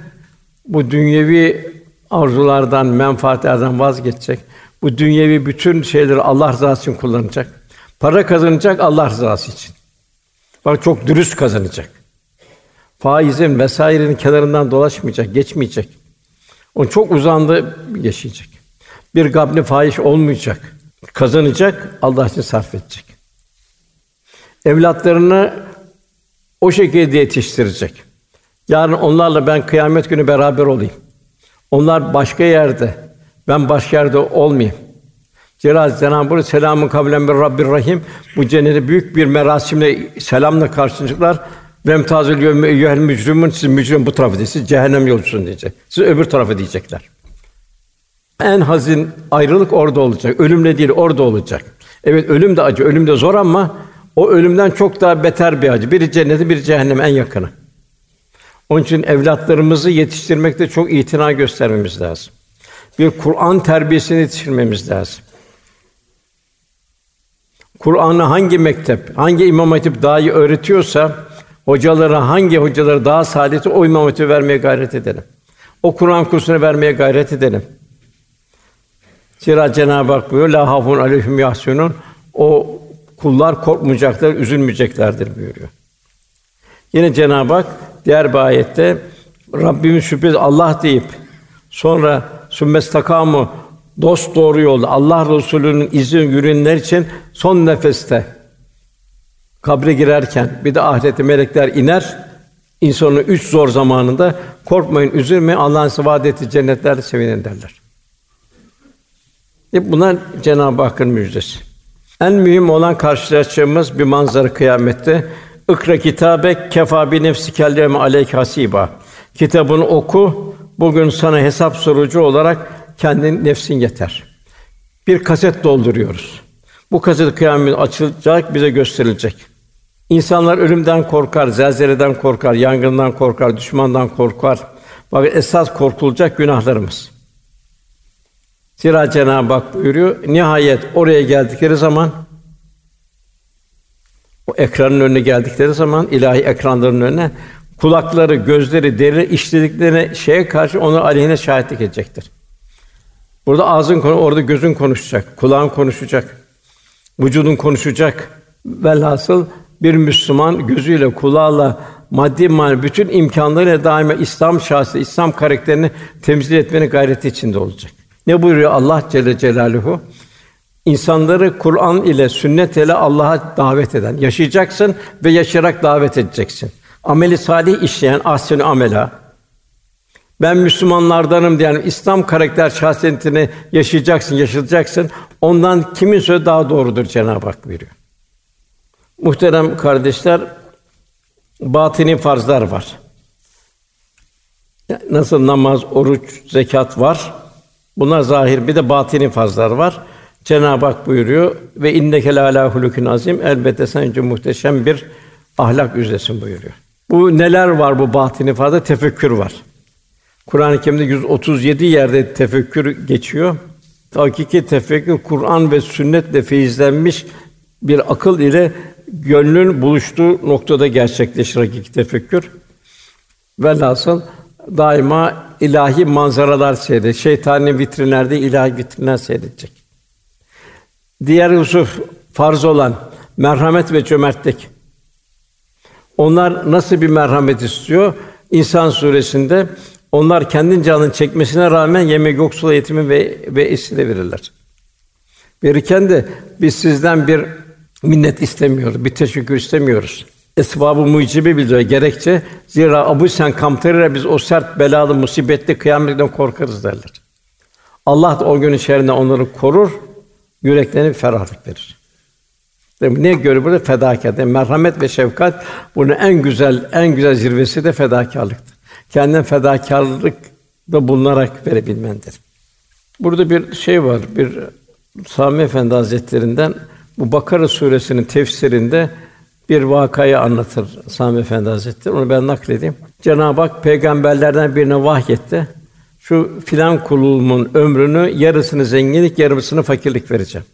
bu dünyevi arzulardan, menfaatlerden vazgeçecek. Bu dünyevi bütün şeyleri Allah rızası için kullanacak. Para kazanacak Allah rızası için. Bak çok dürüst kazanacak. Faizin vesairenin kenarından dolaşmayacak, geçmeyecek. O çok uzandı yaşayacak. Bir gabni fahiş olmayacak. Kazanacak, Allah için sarf edecek. Evlatlarını o şekilde yetiştirecek. Yarın onlarla ben kıyamet günü beraber olayım. Onlar başka yerde, ben başka yerde olmayayım. Celal Cenab-ı Hak selamun kavlen bir Rabbir Rahim bu cennete büyük bir merasimle selamla karşılayacaklar. Vem tazil eyyuhel mücrimun siz mücrim bu tarafı siz cehennem yolcusun diyecek. Siz öbür tarafı diyecekler. En hazin ayrılık orada olacak. Ölümle değil orada olacak. Evet ölüm de acı, ölüm de zor ama o ölümden çok daha beter bir acı. Biri cennete, biri cehennem en yakını. Onun için evlatlarımızı yetiştirmekte çok itina göstermemiz lazım. Bir Kur'an terbiyesini yetiştirmemiz lazım. Kur'an'ı hangi mektep, hangi imam hatip daha iyi öğretiyorsa, hocaları hangi hocaları daha saadeti o imam hatibi vermeye gayret edelim. O Kur'an kursuna vermeye gayret edelim. Zira Cenab-ı Hak buyuruyor, la hafun aleyhim. O kullar korkmayacaklar, üzülmeyeceklerdir buyuruyor. Yine Cenab-ı Hak diğer bir ayette Rabbimiz şüphesiz Allah deyip sonra sümmestakamu dost doğru yolda Allah Resulü'nün izi yürüyenler için son nefeste kabre girerken bir de ahirete melekler iner. İnsanın üç zor zamanında korkmayın, üzülmeyin. Allah'ın size vaad ettiği cennetlerde sevinin derler. E bunlar Cenab-ı Hakk'ın müjdesi. En mühim olan karşılaşacağımız bir manzara kıyamette. Ikra kitabe kefa bi nefsi kelleme aleyk hasiba. Kitabını oku. Bugün sana hesap sorucu olarak kendin nefsin yeter. Bir kaset dolduruyoruz. Bu kaset kıyamet açılacak, bize gösterilecek. İnsanlar ölümden korkar, zelzeleden korkar, yangından korkar, düşmandan korkar. Fakat esas korkulacak günahlarımız. Zira Cenab-ı Hak buyuruyor, nihayet oraya geldikleri zaman o ekranın önüne geldikleri zaman ilahi ekranların önüne kulakları, gözleri, deri işlediklerine şeye karşı onu aleyhine şahitlik edecektir. Burada ağzın konu, orada gözün konuşacak, kulağın konuşacak, vücudun konuşacak. Velhasıl bir Müslüman gözüyle, kulağıyla, maddi manevi bütün imkanlarıyla daima İslam şahsı, İslam karakterini temsil etmenin gayreti içinde olacak. Ne buyuruyor Allah Celle Celaluhu? İnsanları Kur'an ile, sünnet ile Allah'a davet eden, yaşayacaksın ve yaşayarak davet edeceksin. Ameli salih işleyen ahsen amela, ben Müslümanlardanım diyen İslam karakter şahsiyetini yaşayacaksın, yaşatacaksın. Ondan kimin sözü daha doğrudur Cenab-ı Hak buyuruyor. Muhterem kardeşler, batini farzlar var. Nasıl namaz, oruç, zekat var. Bunlar zahir bir de batini farzlar var. Cenab-ı Hak buyuruyor ve inneke la hulukun azim elbette sen muhteşem bir ahlak üzeresin buyuruyor. Bu neler var bu batini farzda? Tefekkür var. Kur'an-ı Kerim'de 137 yerde tefekkür geçiyor. Hakiki tefekkür Kur'an ve sünnetle feyizlenmiş bir akıl ile gönlün buluştuğu noktada gerçekleşir hakiki tefekkür. Velhasıl daima ilahi manzaralar seyredecek. Şeytani vitrinlerde ilahi vitrinler seyredecek. Diğer husus farz olan merhamet ve cömertlik. Onlar nasıl bir merhamet istiyor? İnsan suresinde onlar kendi canını çekmesine rağmen yemek yoksula yetimi ve ve esire verirler. Verirken de biz sizden bir minnet istemiyoruz, bir teşekkür istemiyoruz. Esbabı mucibi bildiriyor gerekçe. Zira Abu Sen kamtarıyla biz o sert belalı musibetli kıyametten korkarız derler. Allah da o günün şerrinden onları korur, yüreklerine ferahlık verir. Demek ne görür burada fedakarlık, yani merhamet ve şefkat bunun en güzel en güzel zirvesi de fedakarlıktır. Kendin fedakarlık da bulunarak verebilmendir. Burada bir şey var. Bir Sami Efendi Hazretlerinden bu Bakara suresinin tefsirinde bir vakayı anlatır Sami Efendi Hazretleri. Onu ben nakledeyim. Cenab-ı Hak peygamberlerden birine vahyetti. Şu filan kulumun ömrünü yarısını zenginlik, yarısını fakirlik vereceğim.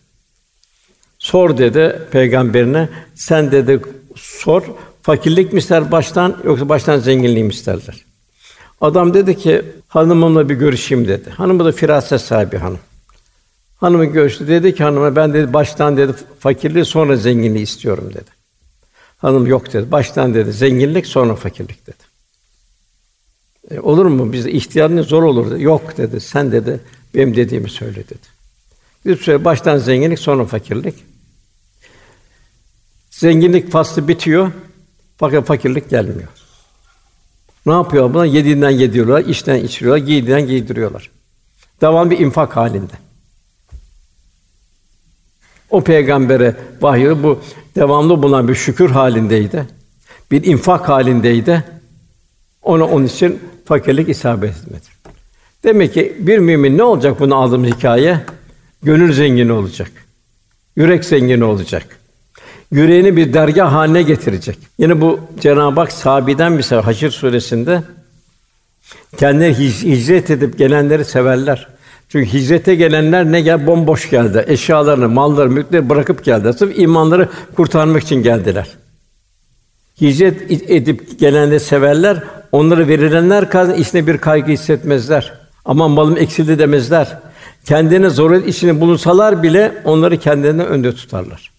Sor dedi peygamberine. Sen dedi sor. Fakirlik mi ister baştan yoksa baştan zenginliği mi isterler? Adam dedi ki hanımımla bir görüşeyim dedi. Hanımı da firaset sahibi hanım. Hanımı görüştü. Dedi ki hanıma ben dedi baştan dedi fakirliği sonra zenginliği istiyorum dedi. Hanım yok dedi. Baştan dedi zenginlik sonra fakirlik dedi. E, olur mu? Biz ihtiyarın zor olur dedi. Yok dedi. Sen dedi benim dediğimi söyle dedi. Bir süre baştan zenginlik sonra fakirlik. Zenginlik faslı bitiyor. Fakat fakirlik gelmiyor. Ne yapıyor buna? Yediğinden yediyorlar, içten içiriyorlar, giydiğinden giydiriyorlar. Devam bir infak halinde. O peygambere vahiy bu devamlı bulunan bir şükür halindeydi. Bir infak halindeydi. Ona onun için fakirlik isabet etmedi. Demek ki bir mümin ne olacak bunu aldığımız hikaye? Gönül zengini olacak. Yürek zengini olacak. Yüreğini bir dergah haline getirecek. Yine bu Cenab-ı Hak sahabeden sefer Haşr suresinde kendileri hicret edip gelenleri severler. Çünkü hicrete gelenler ne gel bomboş geldi. Eşyalarını, malları, mülkleri bırakıp geldiler. Sırf imanları kurtarmak için geldiler. Hicret edip gelenleri severler. Onları verilenler kadar içine bir kaygı hissetmezler. Aman malım eksildi demezler. Kendine zaruret içine bulunsalar bile onları kendilerine önde tutarlar.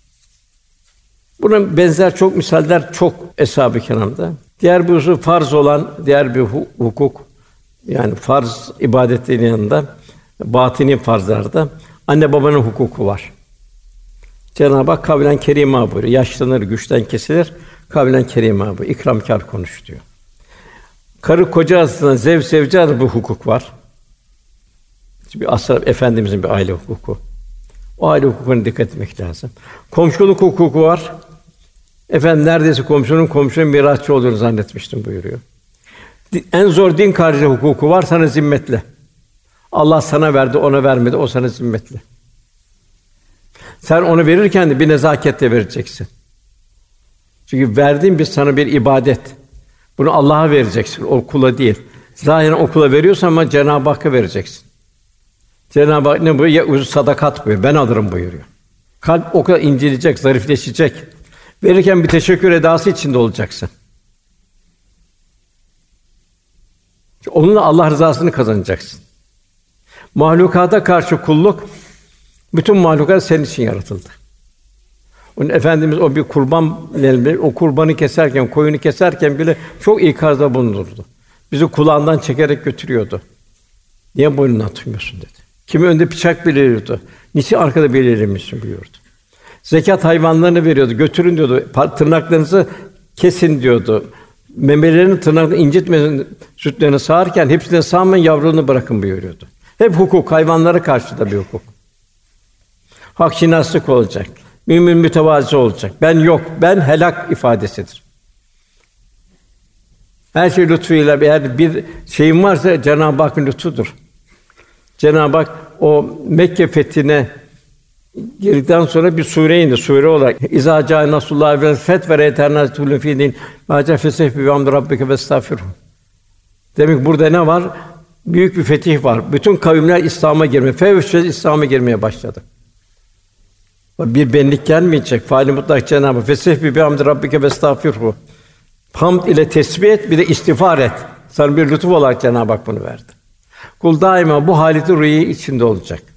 Buna benzer çok misaller çok eshab-ı kiramda. Diğer bir husus farz olan diğer bir hukuk yani farz ibadetlerin yanında batini farzlarda anne babanın hukuku var. Cenab-ı Hak kavlen kerima buyuruyor. Yaşlanır, güçten kesilir. Kavlen kerima bu. ikramkar konuş diyor. Karı koca arasında zev sevci bu hukuk var. Bir asır efendimizin bir aile hukuku. O aile hukukuna dikkat etmek lazım. Komşuluk hukuku var. Efendim neredeyse komşunun komşunun mirasçı olduğunu zannetmiştim buyuruyor. En zor din karşı hukuku var sana zimmetle. Allah sana verdi, ona vermedi, o sana zimmetli. Sen onu verirken de bir nezaketle vereceksin. Çünkü verdiğin bir sana bir ibadet. Bunu Allah'a vereceksin, o kula değil. Zahiren okula veriyorsan ama Cenab-ı Hakk'a vereceksin. Cenab-ı Hak ne buyuruyor? Ya sadakat buyuruyor. Ben alırım buyuruyor. Kalp o kadar incelecek, zarifleşecek. Verirken bir teşekkür edası içinde olacaksın. Onunla Allah rızasını kazanacaksın. Mahlukata karşı kulluk bütün mahlukat senin için yaratıldı. Onun efendimiz o bir kurban o kurbanı keserken, koyunu keserken bile çok ikazda bulunurdu. Bizi kulağından çekerek götürüyordu. Niye boynunu atmıyorsun dedi. Kimi önde bıçak beliriyordu. Niçin arkada belirlemişsin buyurdu. Zekat hayvanlarını veriyordu. Götürün diyordu. Tırnaklarınızı kesin diyordu. Memelerini tırnaklarını incitmesin sütlerini sağarken hepsini sağmayın yavrunu bırakın buyuruyordu. Hep hukuk, hayvanlara karşı da bir hukuk. Hak şinaslık olacak. Mümin mütevazi olacak. Ben yok, ben helak ifadesidir. Her şey lütfuyla eğer bir şeyim varsa Cenab-ı Hakk'ın lütfudur. Cenab-ı Hak o Mekke fethine girdikten sonra bir sure indi. Sure olarak İza ca nasullah ve feth ve eternatulun fi din. Ma fesef bi amd rabbike ve Demek burada ne var? büyük bir fetih var. Bütün kavimler İslam'a girmeye, fevşe İslam'a girmeye başladı. Bir benlik gelmeyecek. Faali mutlak Cenab-ı Fesih bi hamd rabbike ve estağfirhu. Hamd ile tesbih et, bir de istiğfar et. Sana bir lütuf olarak Cenab-ı Hak bunu verdi. Kul daima bu haleti rüyayı içinde olacak.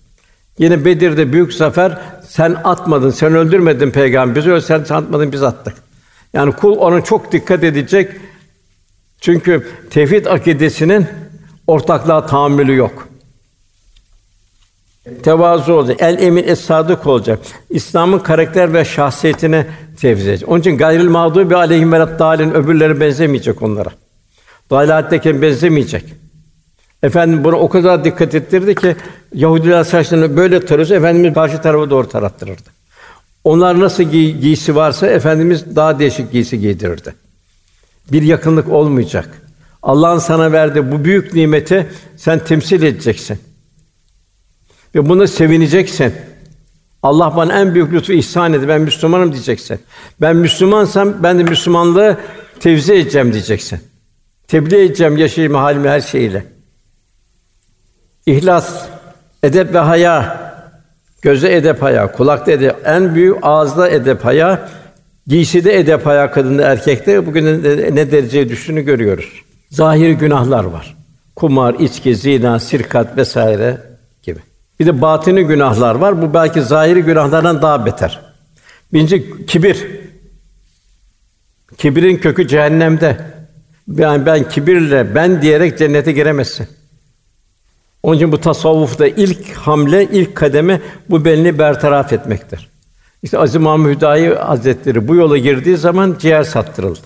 Yine Bedir'de büyük zafer sen atmadın, sen öldürmedin peygamberi, sen atmadın biz attık. Yani kul ona çok dikkat edecek. Çünkü tevhid akidesinin ortaklığa tahammülü yok. Tevazu olacak, el emin es sadık olacak. İslam'ın karakter ve şahsiyetine tevzi edecek. Onun için gayril mağdubi aleyhim ve öbürleri benzemeyecek onlara. Dalaletteki benzemeyecek. Efendim buna o kadar dikkat ettirdi ki Yahudiler saçlarını böyle tarıyorsa efendimiz karşı tarafa doğru tarattırırdı. Onlar nasıl giy- giysi varsa efendimiz daha değişik giysi giydirirdi. Bir yakınlık olmayacak. Allah'ın sana verdiği bu büyük nimeti sen temsil edeceksin. Ve buna sevineceksin. Allah bana en büyük lütfu ihsan etti. Ben Müslümanım diyeceksin. Ben Müslümansam ben de Müslümanlığı tevzi edeceğim diyeceksin. Tebliğ edeceğim yaşayayım halimi her şeyiyle. İhlas, edep ve haya. Göze edep haya, kulakta edep, en büyük ağızda edep haya, giyside edep haya kadında erkekte bugün ne dereceye düştüğünü görüyoruz. Zahir günahlar var. Kumar, içki, zina, sirkat vesaire gibi. Bir de batini günahlar var. Bu belki zahiri günahlardan daha beter. Birinci kibir. Kibirin kökü cehennemde. Yani ben kibirle ben diyerek cennete giremezsin. Onun için bu tasavvufta ilk hamle, ilk kademe bu belini bertaraf etmektir. İşte Aziz Mahmud Hüdayi Hazretleri bu yola girdiği zaman ciğer sattırıldı.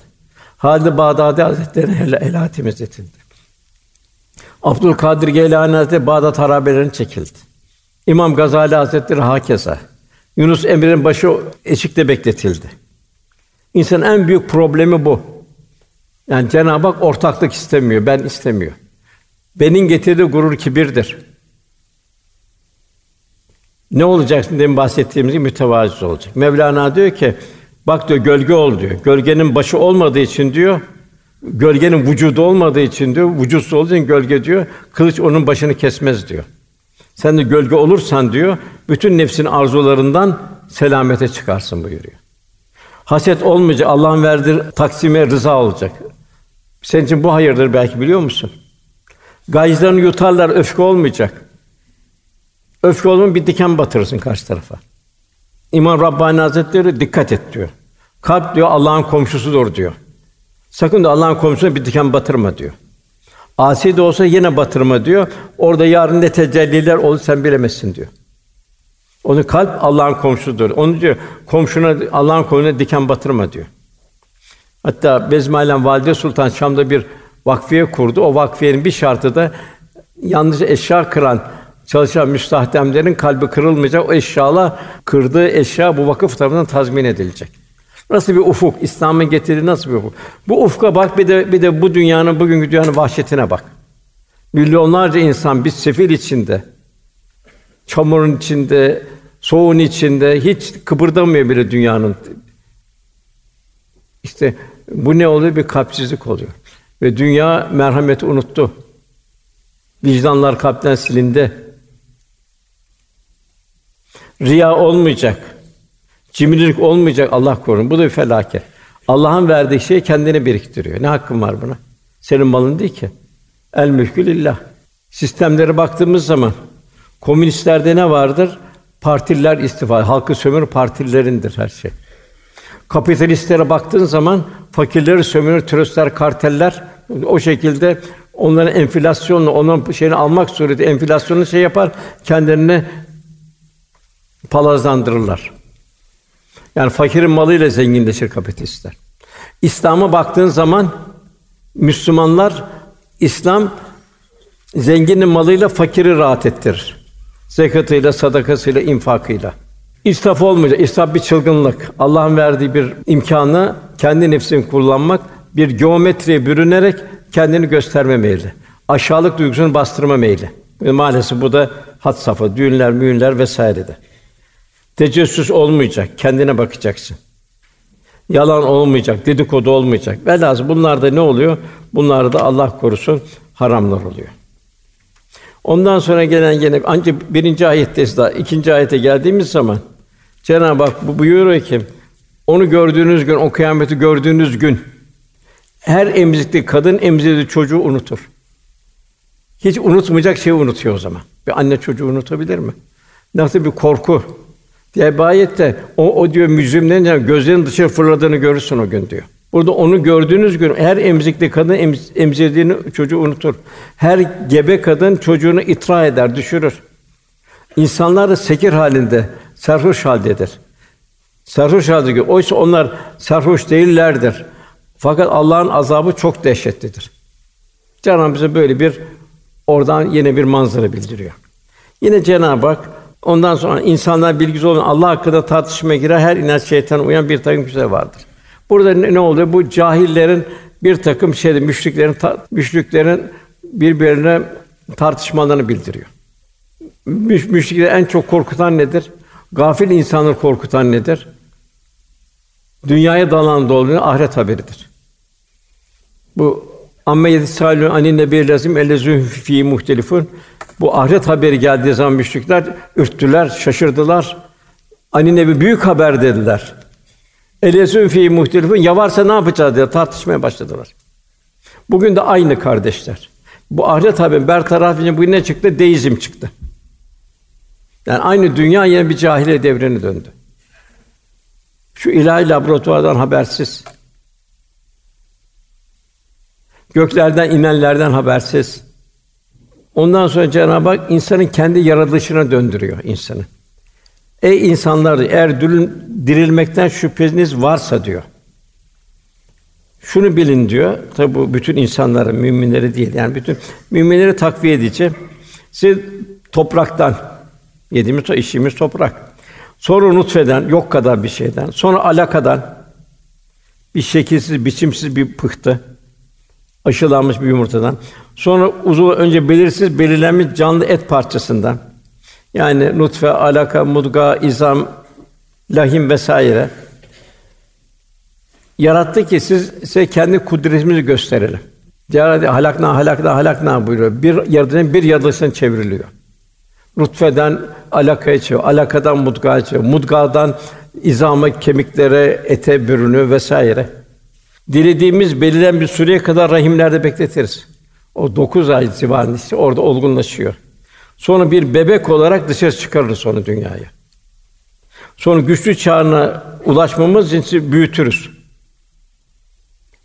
Halid Bağdadi Hazretleri el, el hatimiz edildi. Abdülkadir Geylani Hazretleri Bağdat harabelerini çekildi. İmam Gazali Hazretleri hakeza. Yunus Emre'nin başı eşikte bekletildi. İnsanın en büyük problemi bu. Yani Cenab-ı Hak ortaklık istemiyor, ben istemiyor. Benim getirdiği gurur kibirdir. Ne olacaksın demin bahsettiğimiz gibi mütevazi olacak. Mevlana diyor ki, bak diyor gölge ol diyor. Gölgenin başı olmadığı için diyor, gölgenin vücudu olmadığı için diyor, vücutsuz olduğu için gölge diyor, kılıç onun başını kesmez diyor. Sen de gölge olursan diyor, bütün nefsin arzularından selamete çıkarsın buyuruyor. Haset olmayacak, Allah'ın verdiği taksime rıza olacak. Senin için bu hayırdır belki biliyor musun? Gayızlarını yutarlar, öfke olmayacak. Öfke olma bir diken batırırsın karşı tarafa. İmam Rabbani Hazretleri dikkat et diyor. Kalp diyor Allah'ın komşusudur diyor. Sakın da Allah'ın komşusuna bir diken batırma diyor. Asi de olsa yine batırma diyor. Orada yarın ne tecelliler olur sen bilemezsin diyor. Onun kalp Allah'ın komşusudur. Onu diyor komşuna Allah'ın komşuna diken batırma diyor. Hatta Bezmi'yle Valide Sultan Şam'da bir vakfiye kurdu. O vakfiyenin bir şartı da yalnız eşya kıran çalışan müstahdemlerin kalbi kırılmayacak. O eşyalar kırdığı eşya bu vakıf tarafından tazmin edilecek. Nasıl bir ufuk? İslam'ın getirdiği nasıl bir ufuk? Bu ufka bak bir de bir de bu dünyanın bugünkü dünyanın vahşetine bak. Milyonlarca insan bir sefil içinde, çamurun içinde, soğuğun içinde hiç kıpırdamıyor bile dünyanın. İşte bu ne oluyor? Bir kalpsizlik oluyor. Ve dünya merhameti unuttu. Vicdanlar kalpten silindi. Riya olmayacak. Cimrilik olmayacak Allah korusun. Bu da bir felaket. Allah'ın verdiği şeyi kendine biriktiriyor. Ne hakkın var buna? Senin malın değil ki. El mülkü lillah. Sistemlere baktığımız zaman komünistlerde ne vardır? Partililer istifa, halkı sömür partilerindir her şey. Kapitalistlere baktığın zaman fakirleri sömürür, tröstler, karteller o şekilde onların enflasyonla onun şeyini almak suretiyle enflasyonu şey yapar, kendilerini palazlandırırlar. Yani fakirin malıyla zenginleşir kapitalistler. İslam'a baktığın zaman Müslümanlar İslam zenginin malıyla fakiri rahat ettirir. Zekatıyla, sadakasıyla, infakıyla. İsraf olmayacak. İsraf bir çılgınlık. Allah'ın verdiği bir imkanı kendi nefsini kullanmak, bir geometriye bürünerek kendini gösterme meyli. Aşağılık duygusunu bastırma meyli. Ve maalesef bu da hat safha, düğünler, müğünler vesairede. Tecessüs olmayacak, kendine bakacaksın. Yalan olmayacak, dedikodu olmayacak. Velhâsıl bunlarda ne oluyor? Bunlarda Allah korusun haramlar oluyor. Ondan sonra gelen gene ancak birinci ayette daha ikinci ayete geldiğimiz zaman Cenab-ı Hak bu buyuruyor ki onu gördüğünüz gün, o kıyameti gördüğünüz gün her emzikli kadın emzirdiği çocuğu unutur. Hiç unutmayacak şeyi unutuyor o zaman. Bir anne çocuğu unutabilir mi? Nasıl bir korku? Bir ayette o, o diyor mücrimlerin gözlerinin dışarı fırladığını görürsün o gün diyor. Burada onu gördüğünüz gün her emzikli kadın emz, emzirdiğini çocuğu unutur. Her gebe kadın çocuğunu itra eder, düşürür. İnsanlar da sekir halinde, sarhoş haldedir. Sarhoş halde oysa onlar sarhoş değillerdir. Fakat Allah'ın azabı çok dehşetlidir. Cenab-ı bize böyle bir oradan yine bir manzara bildiriyor. Yine Cenab-ı Hak ondan sonra insanlar bilgisi olan Allah hakkında tartışmaya girer, her inanç şeytan uyan bir takım güzel vardır. Burada ne, ne oluyor? Bu cahillerin bir takım şeyde müşriklerin müşriklerin birbirine tartışmalarını bildiriyor. Müş, müşrikleri en çok korkutan nedir? Gafil insanları korkutan nedir? Dünyaya dalan dolu ahiret haberidir. Bu amme yedisalun anin nebi lazim ellezü fi muhtelifun. Bu ahiret haberi geldiği zaman müşrikler ürktüler, şaşırdılar. Anin nebi büyük haber dediler. Elezün fi muhtelifun ya varsa ne yapacağız diye tartışmaya başladılar. Bugün de aynı kardeşler. Bu ahiret haberi bertaraf edince bugün ne çıktı? Deizm çıktı. Yani aynı dünya yine bir cahiliye devrine döndü. Şu ilahi laboratuvardan habersiz. Göklerden inenlerden habersiz. Ondan sonra Cenab-ı Hak insanın kendi yaratılışına döndürüyor insanı. Ey insanlar eğer dirilmekten şüpheniz varsa diyor. Şunu bilin diyor. Tabi bu bütün insanları, müminleri değil. Yani bütün müminleri takviye edeceğim. Siz topraktan yediğimiz işimiz toprak. Sonra nutfeden, yok kadar bir şeyden. Sonra alakadan bir şekilsiz, biçimsiz bir pıhtı. Aşılanmış bir yumurtadan. Sonra uzun önce belirsiz belirlenmiş canlı et parçasından. Yani nutfe, alaka, mudga, izam, lahim vesaire. Yarattı ki siz size kendi kudretimizi gösterelim. Cenab-ı halakna halakna halakna buyuruyor. Bir yaratıcının bir yaratılışına çevriliyor. Nutfeden alakaya çeviriyor, alakadan mudgaya çeviriyor, mudgadan izama, kemiklere, ete bürünüyor vesaire. Dilediğimiz belirlen bir süreye kadar rahimlerde bekletiriz. O dokuz ay civarında orada olgunlaşıyor. Sonra bir bebek olarak dışarı çıkarırız sonra dünyaya. Sonra güçlü çağına ulaşmamız için büyütürüz.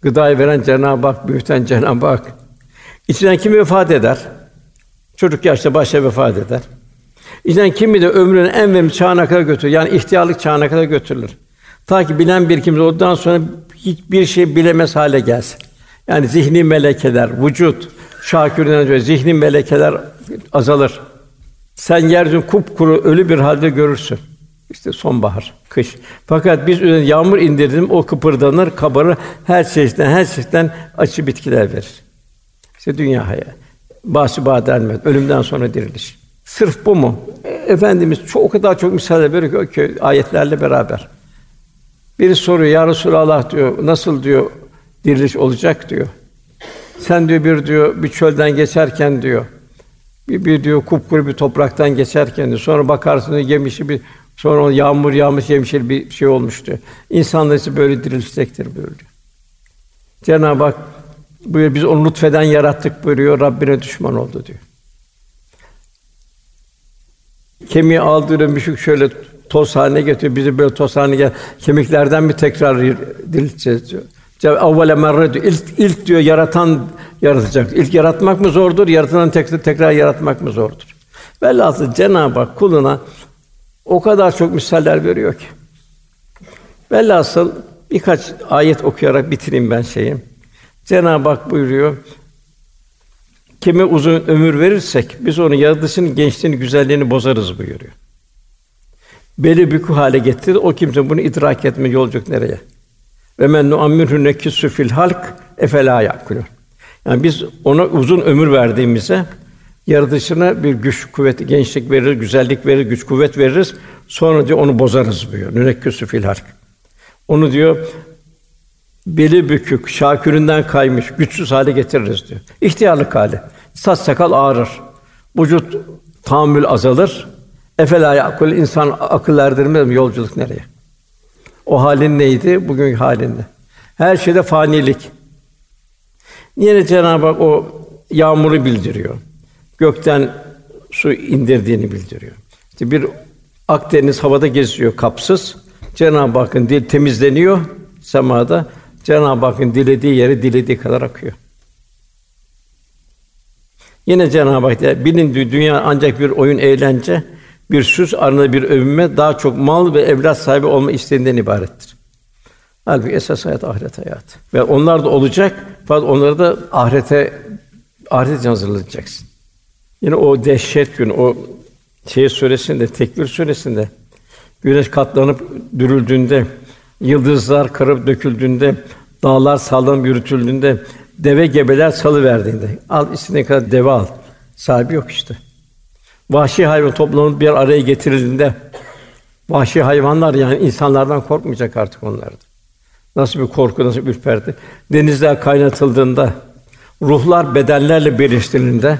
Gıdayı veren Cenab-ı Hak, büyüten Cenab-ı Hak. İçinden kim vefat eder? Çocuk yaşta başta vefat eder. İçinden kimi de ömrünün en verimli çağına kadar götürür. Yani ihtiyarlık çağına kadar götürülür. Ta ki bilen bir kimse olduktan sonra hiçbir şey bilemez hale gelsin. Yani zihni melekeler, vücut, şakirden önce zihni melekeler azalır. Sen yeryüzünü kupkuru ölü bir halde görürsün. İşte sonbahar, kış. Fakat biz üzerine yağmur indirdim, o kıpırdanır, kabarır, her çeşitten, her çeşitten açı bitkiler verir. İşte dünya hayatı. Bası baden ölümden sonra diriliş. Sırf bu mu? E, Efendimiz çok o kadar çok misal veriyor ki ayetlerle beraber. Biri soruyor, Ya Resulallah diyor, nasıl diyor diriliş olacak diyor. Sen diyor bir diyor bir çölden geçerken diyor bir, bir diyor kupkuru bir topraktan geçerken diyor, sonra bakarsın diyor, yemişi bir sonra yağmur yağmış yemişi bir şey olmuştu. İnsanlar ise böyle dirilecektir buyuruyor. Cenab-ı Hak buyuruyor biz onu nutfeden yarattık buyuruyor. Rabbine düşman oldu diyor. Kemiği aldırıyor müşük şöyle toz haline getiriyor. Bizi böyle toz haline gel kemiklerden bir tekrar dirilteceğiz diyor. Avvale merre diyor. İlk, ilk diyor yaratan yaratacak. İlk yaratmak mı zordur? Yaratılan tekrar tekrar yaratmak mı zordur? Velhâsıl Cenab-ı Hak kuluna o kadar çok misaller veriyor ki. Velhâsıl birkaç ayet okuyarak bitireyim ben şeyi. Cenab-ı Hak buyuruyor. Kime uzun ömür verirsek biz onun yaratılışının gençliğini, güzelliğini bozarız buyuruyor. Beli bükü hale getirir. O kimse bunu idrak etme yolculuk nereye? Ve men nuammirhu nekissu fil halk efela yakulun. Yani biz ona uzun ömür verdiğimizde yaratışına bir güç, kuvvet, gençlik verir, güzellik verir, güç, kuvvet veririz. Sonra diyor onu bozarız diyor. Nünekküsü fil halk. Onu diyor beli bükük, şaküründen kaymış, güçsüz hale getiririz diyor. İhtiyarlık hali. Saç sakal ağrır. Vücut tahammül azalır. Efela yakul insan akıl erdirmez mi yolculuk nereye? O halin neydi? Bugün halinde. Her şeyde fanilik. Yine Cenab-ı Hak o yağmuru bildiriyor. Gökten su indirdiğini bildiriyor. İşte bir Akdeniz havada geziyor kapsız. Cenab-ı Hakk'ın dil temizleniyor semada. Cenab-ı Hakk'ın dilediği yere dilediği kadar akıyor. Yine Cenab-ı Hak bilin dünya ancak bir oyun eğlence, bir süs arasında bir övünme, daha çok mal ve evlat sahibi olma isteğinden ibarettir. Halbuki esas hayat ahiret hayatı. Ve onlar da olacak fakat onları da ahirete ahiret için hazırlayacaksın. Yine o dehşet gün, o şey suresinde, Tekvir suresinde güneş katlanıp dürüldüğünde, yıldızlar kırıp döküldüğünde, dağlar sallanıp yürütüldüğünde, deve gebeler salı verdiğinde, al istediğin kadar deve al. Sahibi yok işte. Vahşi hayvan toplanıp bir araya getirildiğinde vahşi hayvanlar yani insanlardan korkmayacak artık onlar. Nasıl bir korku, nasıl bir ürperti. Denizler kaynatıldığında, ruhlar bedenlerle birleştirildiğinde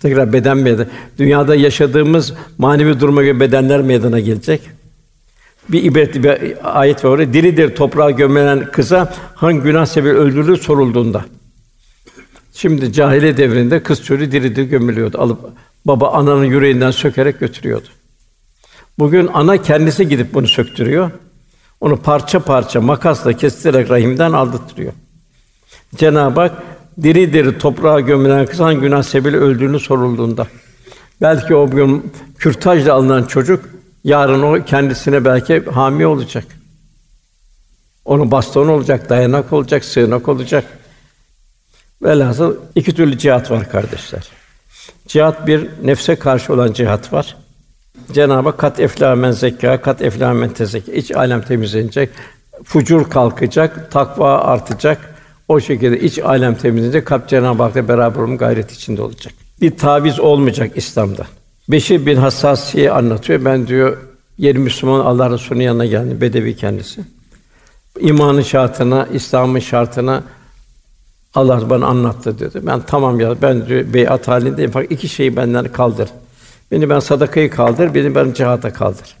tekrar beden meydana. Dünyada yaşadığımız manevi duruma göre bedenler meydana gelecek. Bir ibretli bir ayet var orada. Diridir toprağa gömülen kıza hangi günah sebebi öldürülür sorulduğunda. Şimdi cahiliye devrinde kız çocuğu diridir gömülüyordu. Alıp baba ananın yüreğinden sökerek götürüyordu. Bugün ana kendisi gidip bunu söktürüyor. Onu parça parça makasla kestirerek rahimden aldırtıyor. Cenab-ı Hak diri diri toprağa gömülen kız hangi günah sebebiyle öldüğünü sorulduğunda belki o gün kürtajla alınan çocuk yarın o kendisine belki hami olacak. Onun bastonu olacak, dayanak olacak, sığınak olacak. Velhasıl iki türlü cihat var kardeşler. Cihat bir nefse karşı olan cihat var. Cenab-ı Hak kat eflamen zekâ, kat eflamen tezekâ. İç alem temizlenecek, fucur kalkacak, takva artacak. O şekilde iç alem temizlenecek, kalp Cenab-ı Hak'la beraber olma gayret içinde olacak. Bir taviz olmayacak İslam'da. Beşir bin Hassasiye anlatıyor. Ben diyor yeri Müslüman Allah Resulü'nün yanına geldi. Bedevi kendisi. İmanın şartına, İslam'ın şartına Allah bana anlattı dedi. Ben tamam ya ben diyor beyat halindeyim fakat iki şeyi benden kaldır. Beni ben sadakayı kaldır, beni ben cihata kaldır.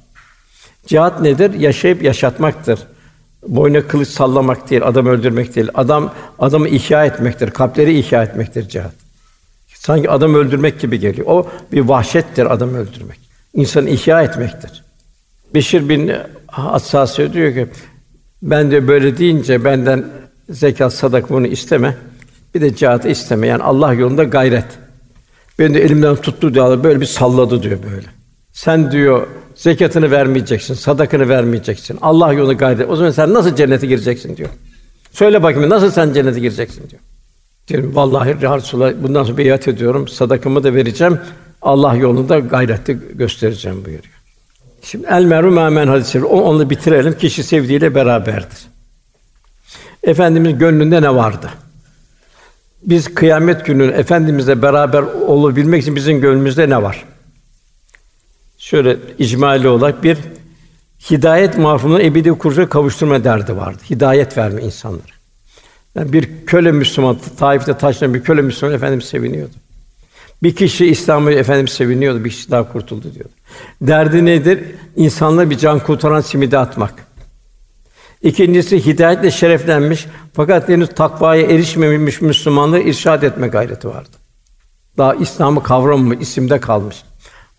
Cihat nedir? Yaşayıp yaşatmaktır. Boyuna kılıç sallamak değil, adam öldürmek değil. Adam adamı ihya etmektir, kalpleri ihya etmektir cihat. Sanki adam öldürmek gibi geliyor. O bir vahşettir adam öldürmek. İnsanı ihya etmektir. Beşir bin Hassas diyor ki ben de böyle deyince benden zekat, sadak bunu isteme. Bir de cihatı isteme. Yani Allah yolunda gayret. Beni de elimden tuttu diyor, böyle bir salladı diyor böyle. Sen diyor zekatını vermeyeceksin, sadakını vermeyeceksin. Allah yolunda gayret. O zaman sen nasıl cennete gireceksin diyor. Söyle bakayım nasıl sen cennete gireceksin diyor. Diyorum vallahi ya Resulallah bundan sonra beyat ediyorum. Sadakamı da vereceğim. Allah yolunda gayreti göstereceğim buyuruyor. Şimdi el meru men hadisi o onu bitirelim. Kişi sevdiğiyle beraberdir. Efendimiz gönlünde ne vardı? Biz kıyamet günü efendimizle beraber olabilmek için bizim gönlümüzde ne var? Şöyle icmali olarak bir hidayet mahfumunu ebedi kuruşa kavuşturma derdi vardı. Hidayet verme insanlara. Yani bir köle Müslüman, Taif'te taşlayan bir köle Müslüman efendimiz seviniyordu. Bir kişi İslam'ı efendimiz seviniyordu, bir kişi daha kurtuldu diyordu. Derdi nedir? İnsanlara bir can kurtaran simidi atmak. İkincisi hidayetle şereflenmiş fakat henüz takvaya erişmemiş Müslümanları irşad etme gayreti vardı. Daha İslam'ı kavramı isimde kalmış.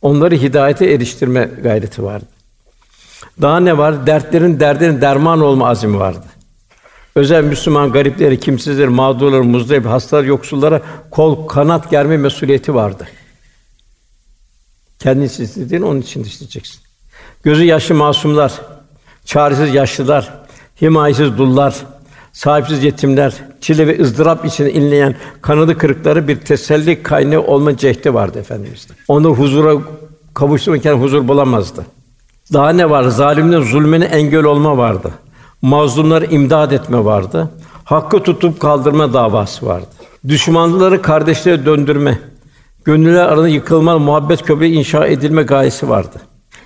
Onları hidayete eriştirme gayreti vardı. Daha ne var? Dertlerin derdinin derman olma azmi vardı. Özel Müslüman garipleri, kimsizleri, mağdurları, muzdarip, hastalar, yoksullara kol kanat germe mesuliyeti vardı. Kendin istediğin onun için isteyeceksin. Gözü yaşlı masumlar, çaresiz yaşlılar, himayesiz dullar, sahipsiz yetimler, çile ve ızdırap içinde inleyen kanadı kırıkları bir teselli kaynağı olma cehdi vardı efendimizde. Onu huzura kavuştururken huzur bulamazdı. Daha ne var? Zalimlerin zulmüne engel olma vardı. Mazlumları imdad etme vardı. Hakkı tutup kaldırma davası vardı. Düşmanları kardeşlere döndürme, gönüller arasında yıkılma, muhabbet köprü inşa edilme gayesi vardı.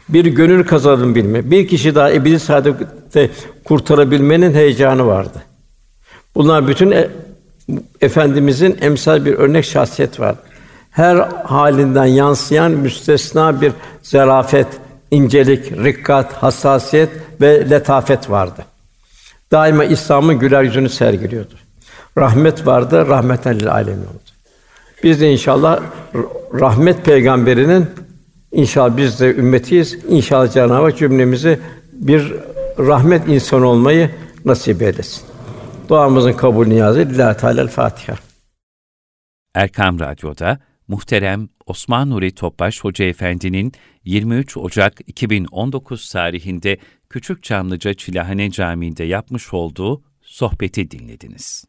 Bir gönül kazanım bilme, bir kişi daha ebedi saadette kurtarabilmenin heyecanı vardı. Bunlar bütün e, efendimizin emsal bir örnek şahsiyet var. Her halinden yansıyan müstesna bir zarafet, incelik, rikkat, hassasiyet ve letafet vardı. Daima İslam'ın güler yüzünü sergiliyordu. Rahmet vardı, rahmeten lil alemin oldu. Biz de inşallah rahmet peygamberinin İnşallah biz de ümmetiyiz. İnşallah Cenab-ı Hak cümlemizi bir rahmet insanı olmayı nasip eylesin. Duamızın kabul niyazı Lillahi Teala Fatiha. Erkam Radyo'da muhterem Osman Nuri Topbaş Hoca Efendi'nin 23 Ocak 2019 tarihinde Küçük Çamlıca Çilahane Camii'nde yapmış olduğu sohbeti dinlediniz.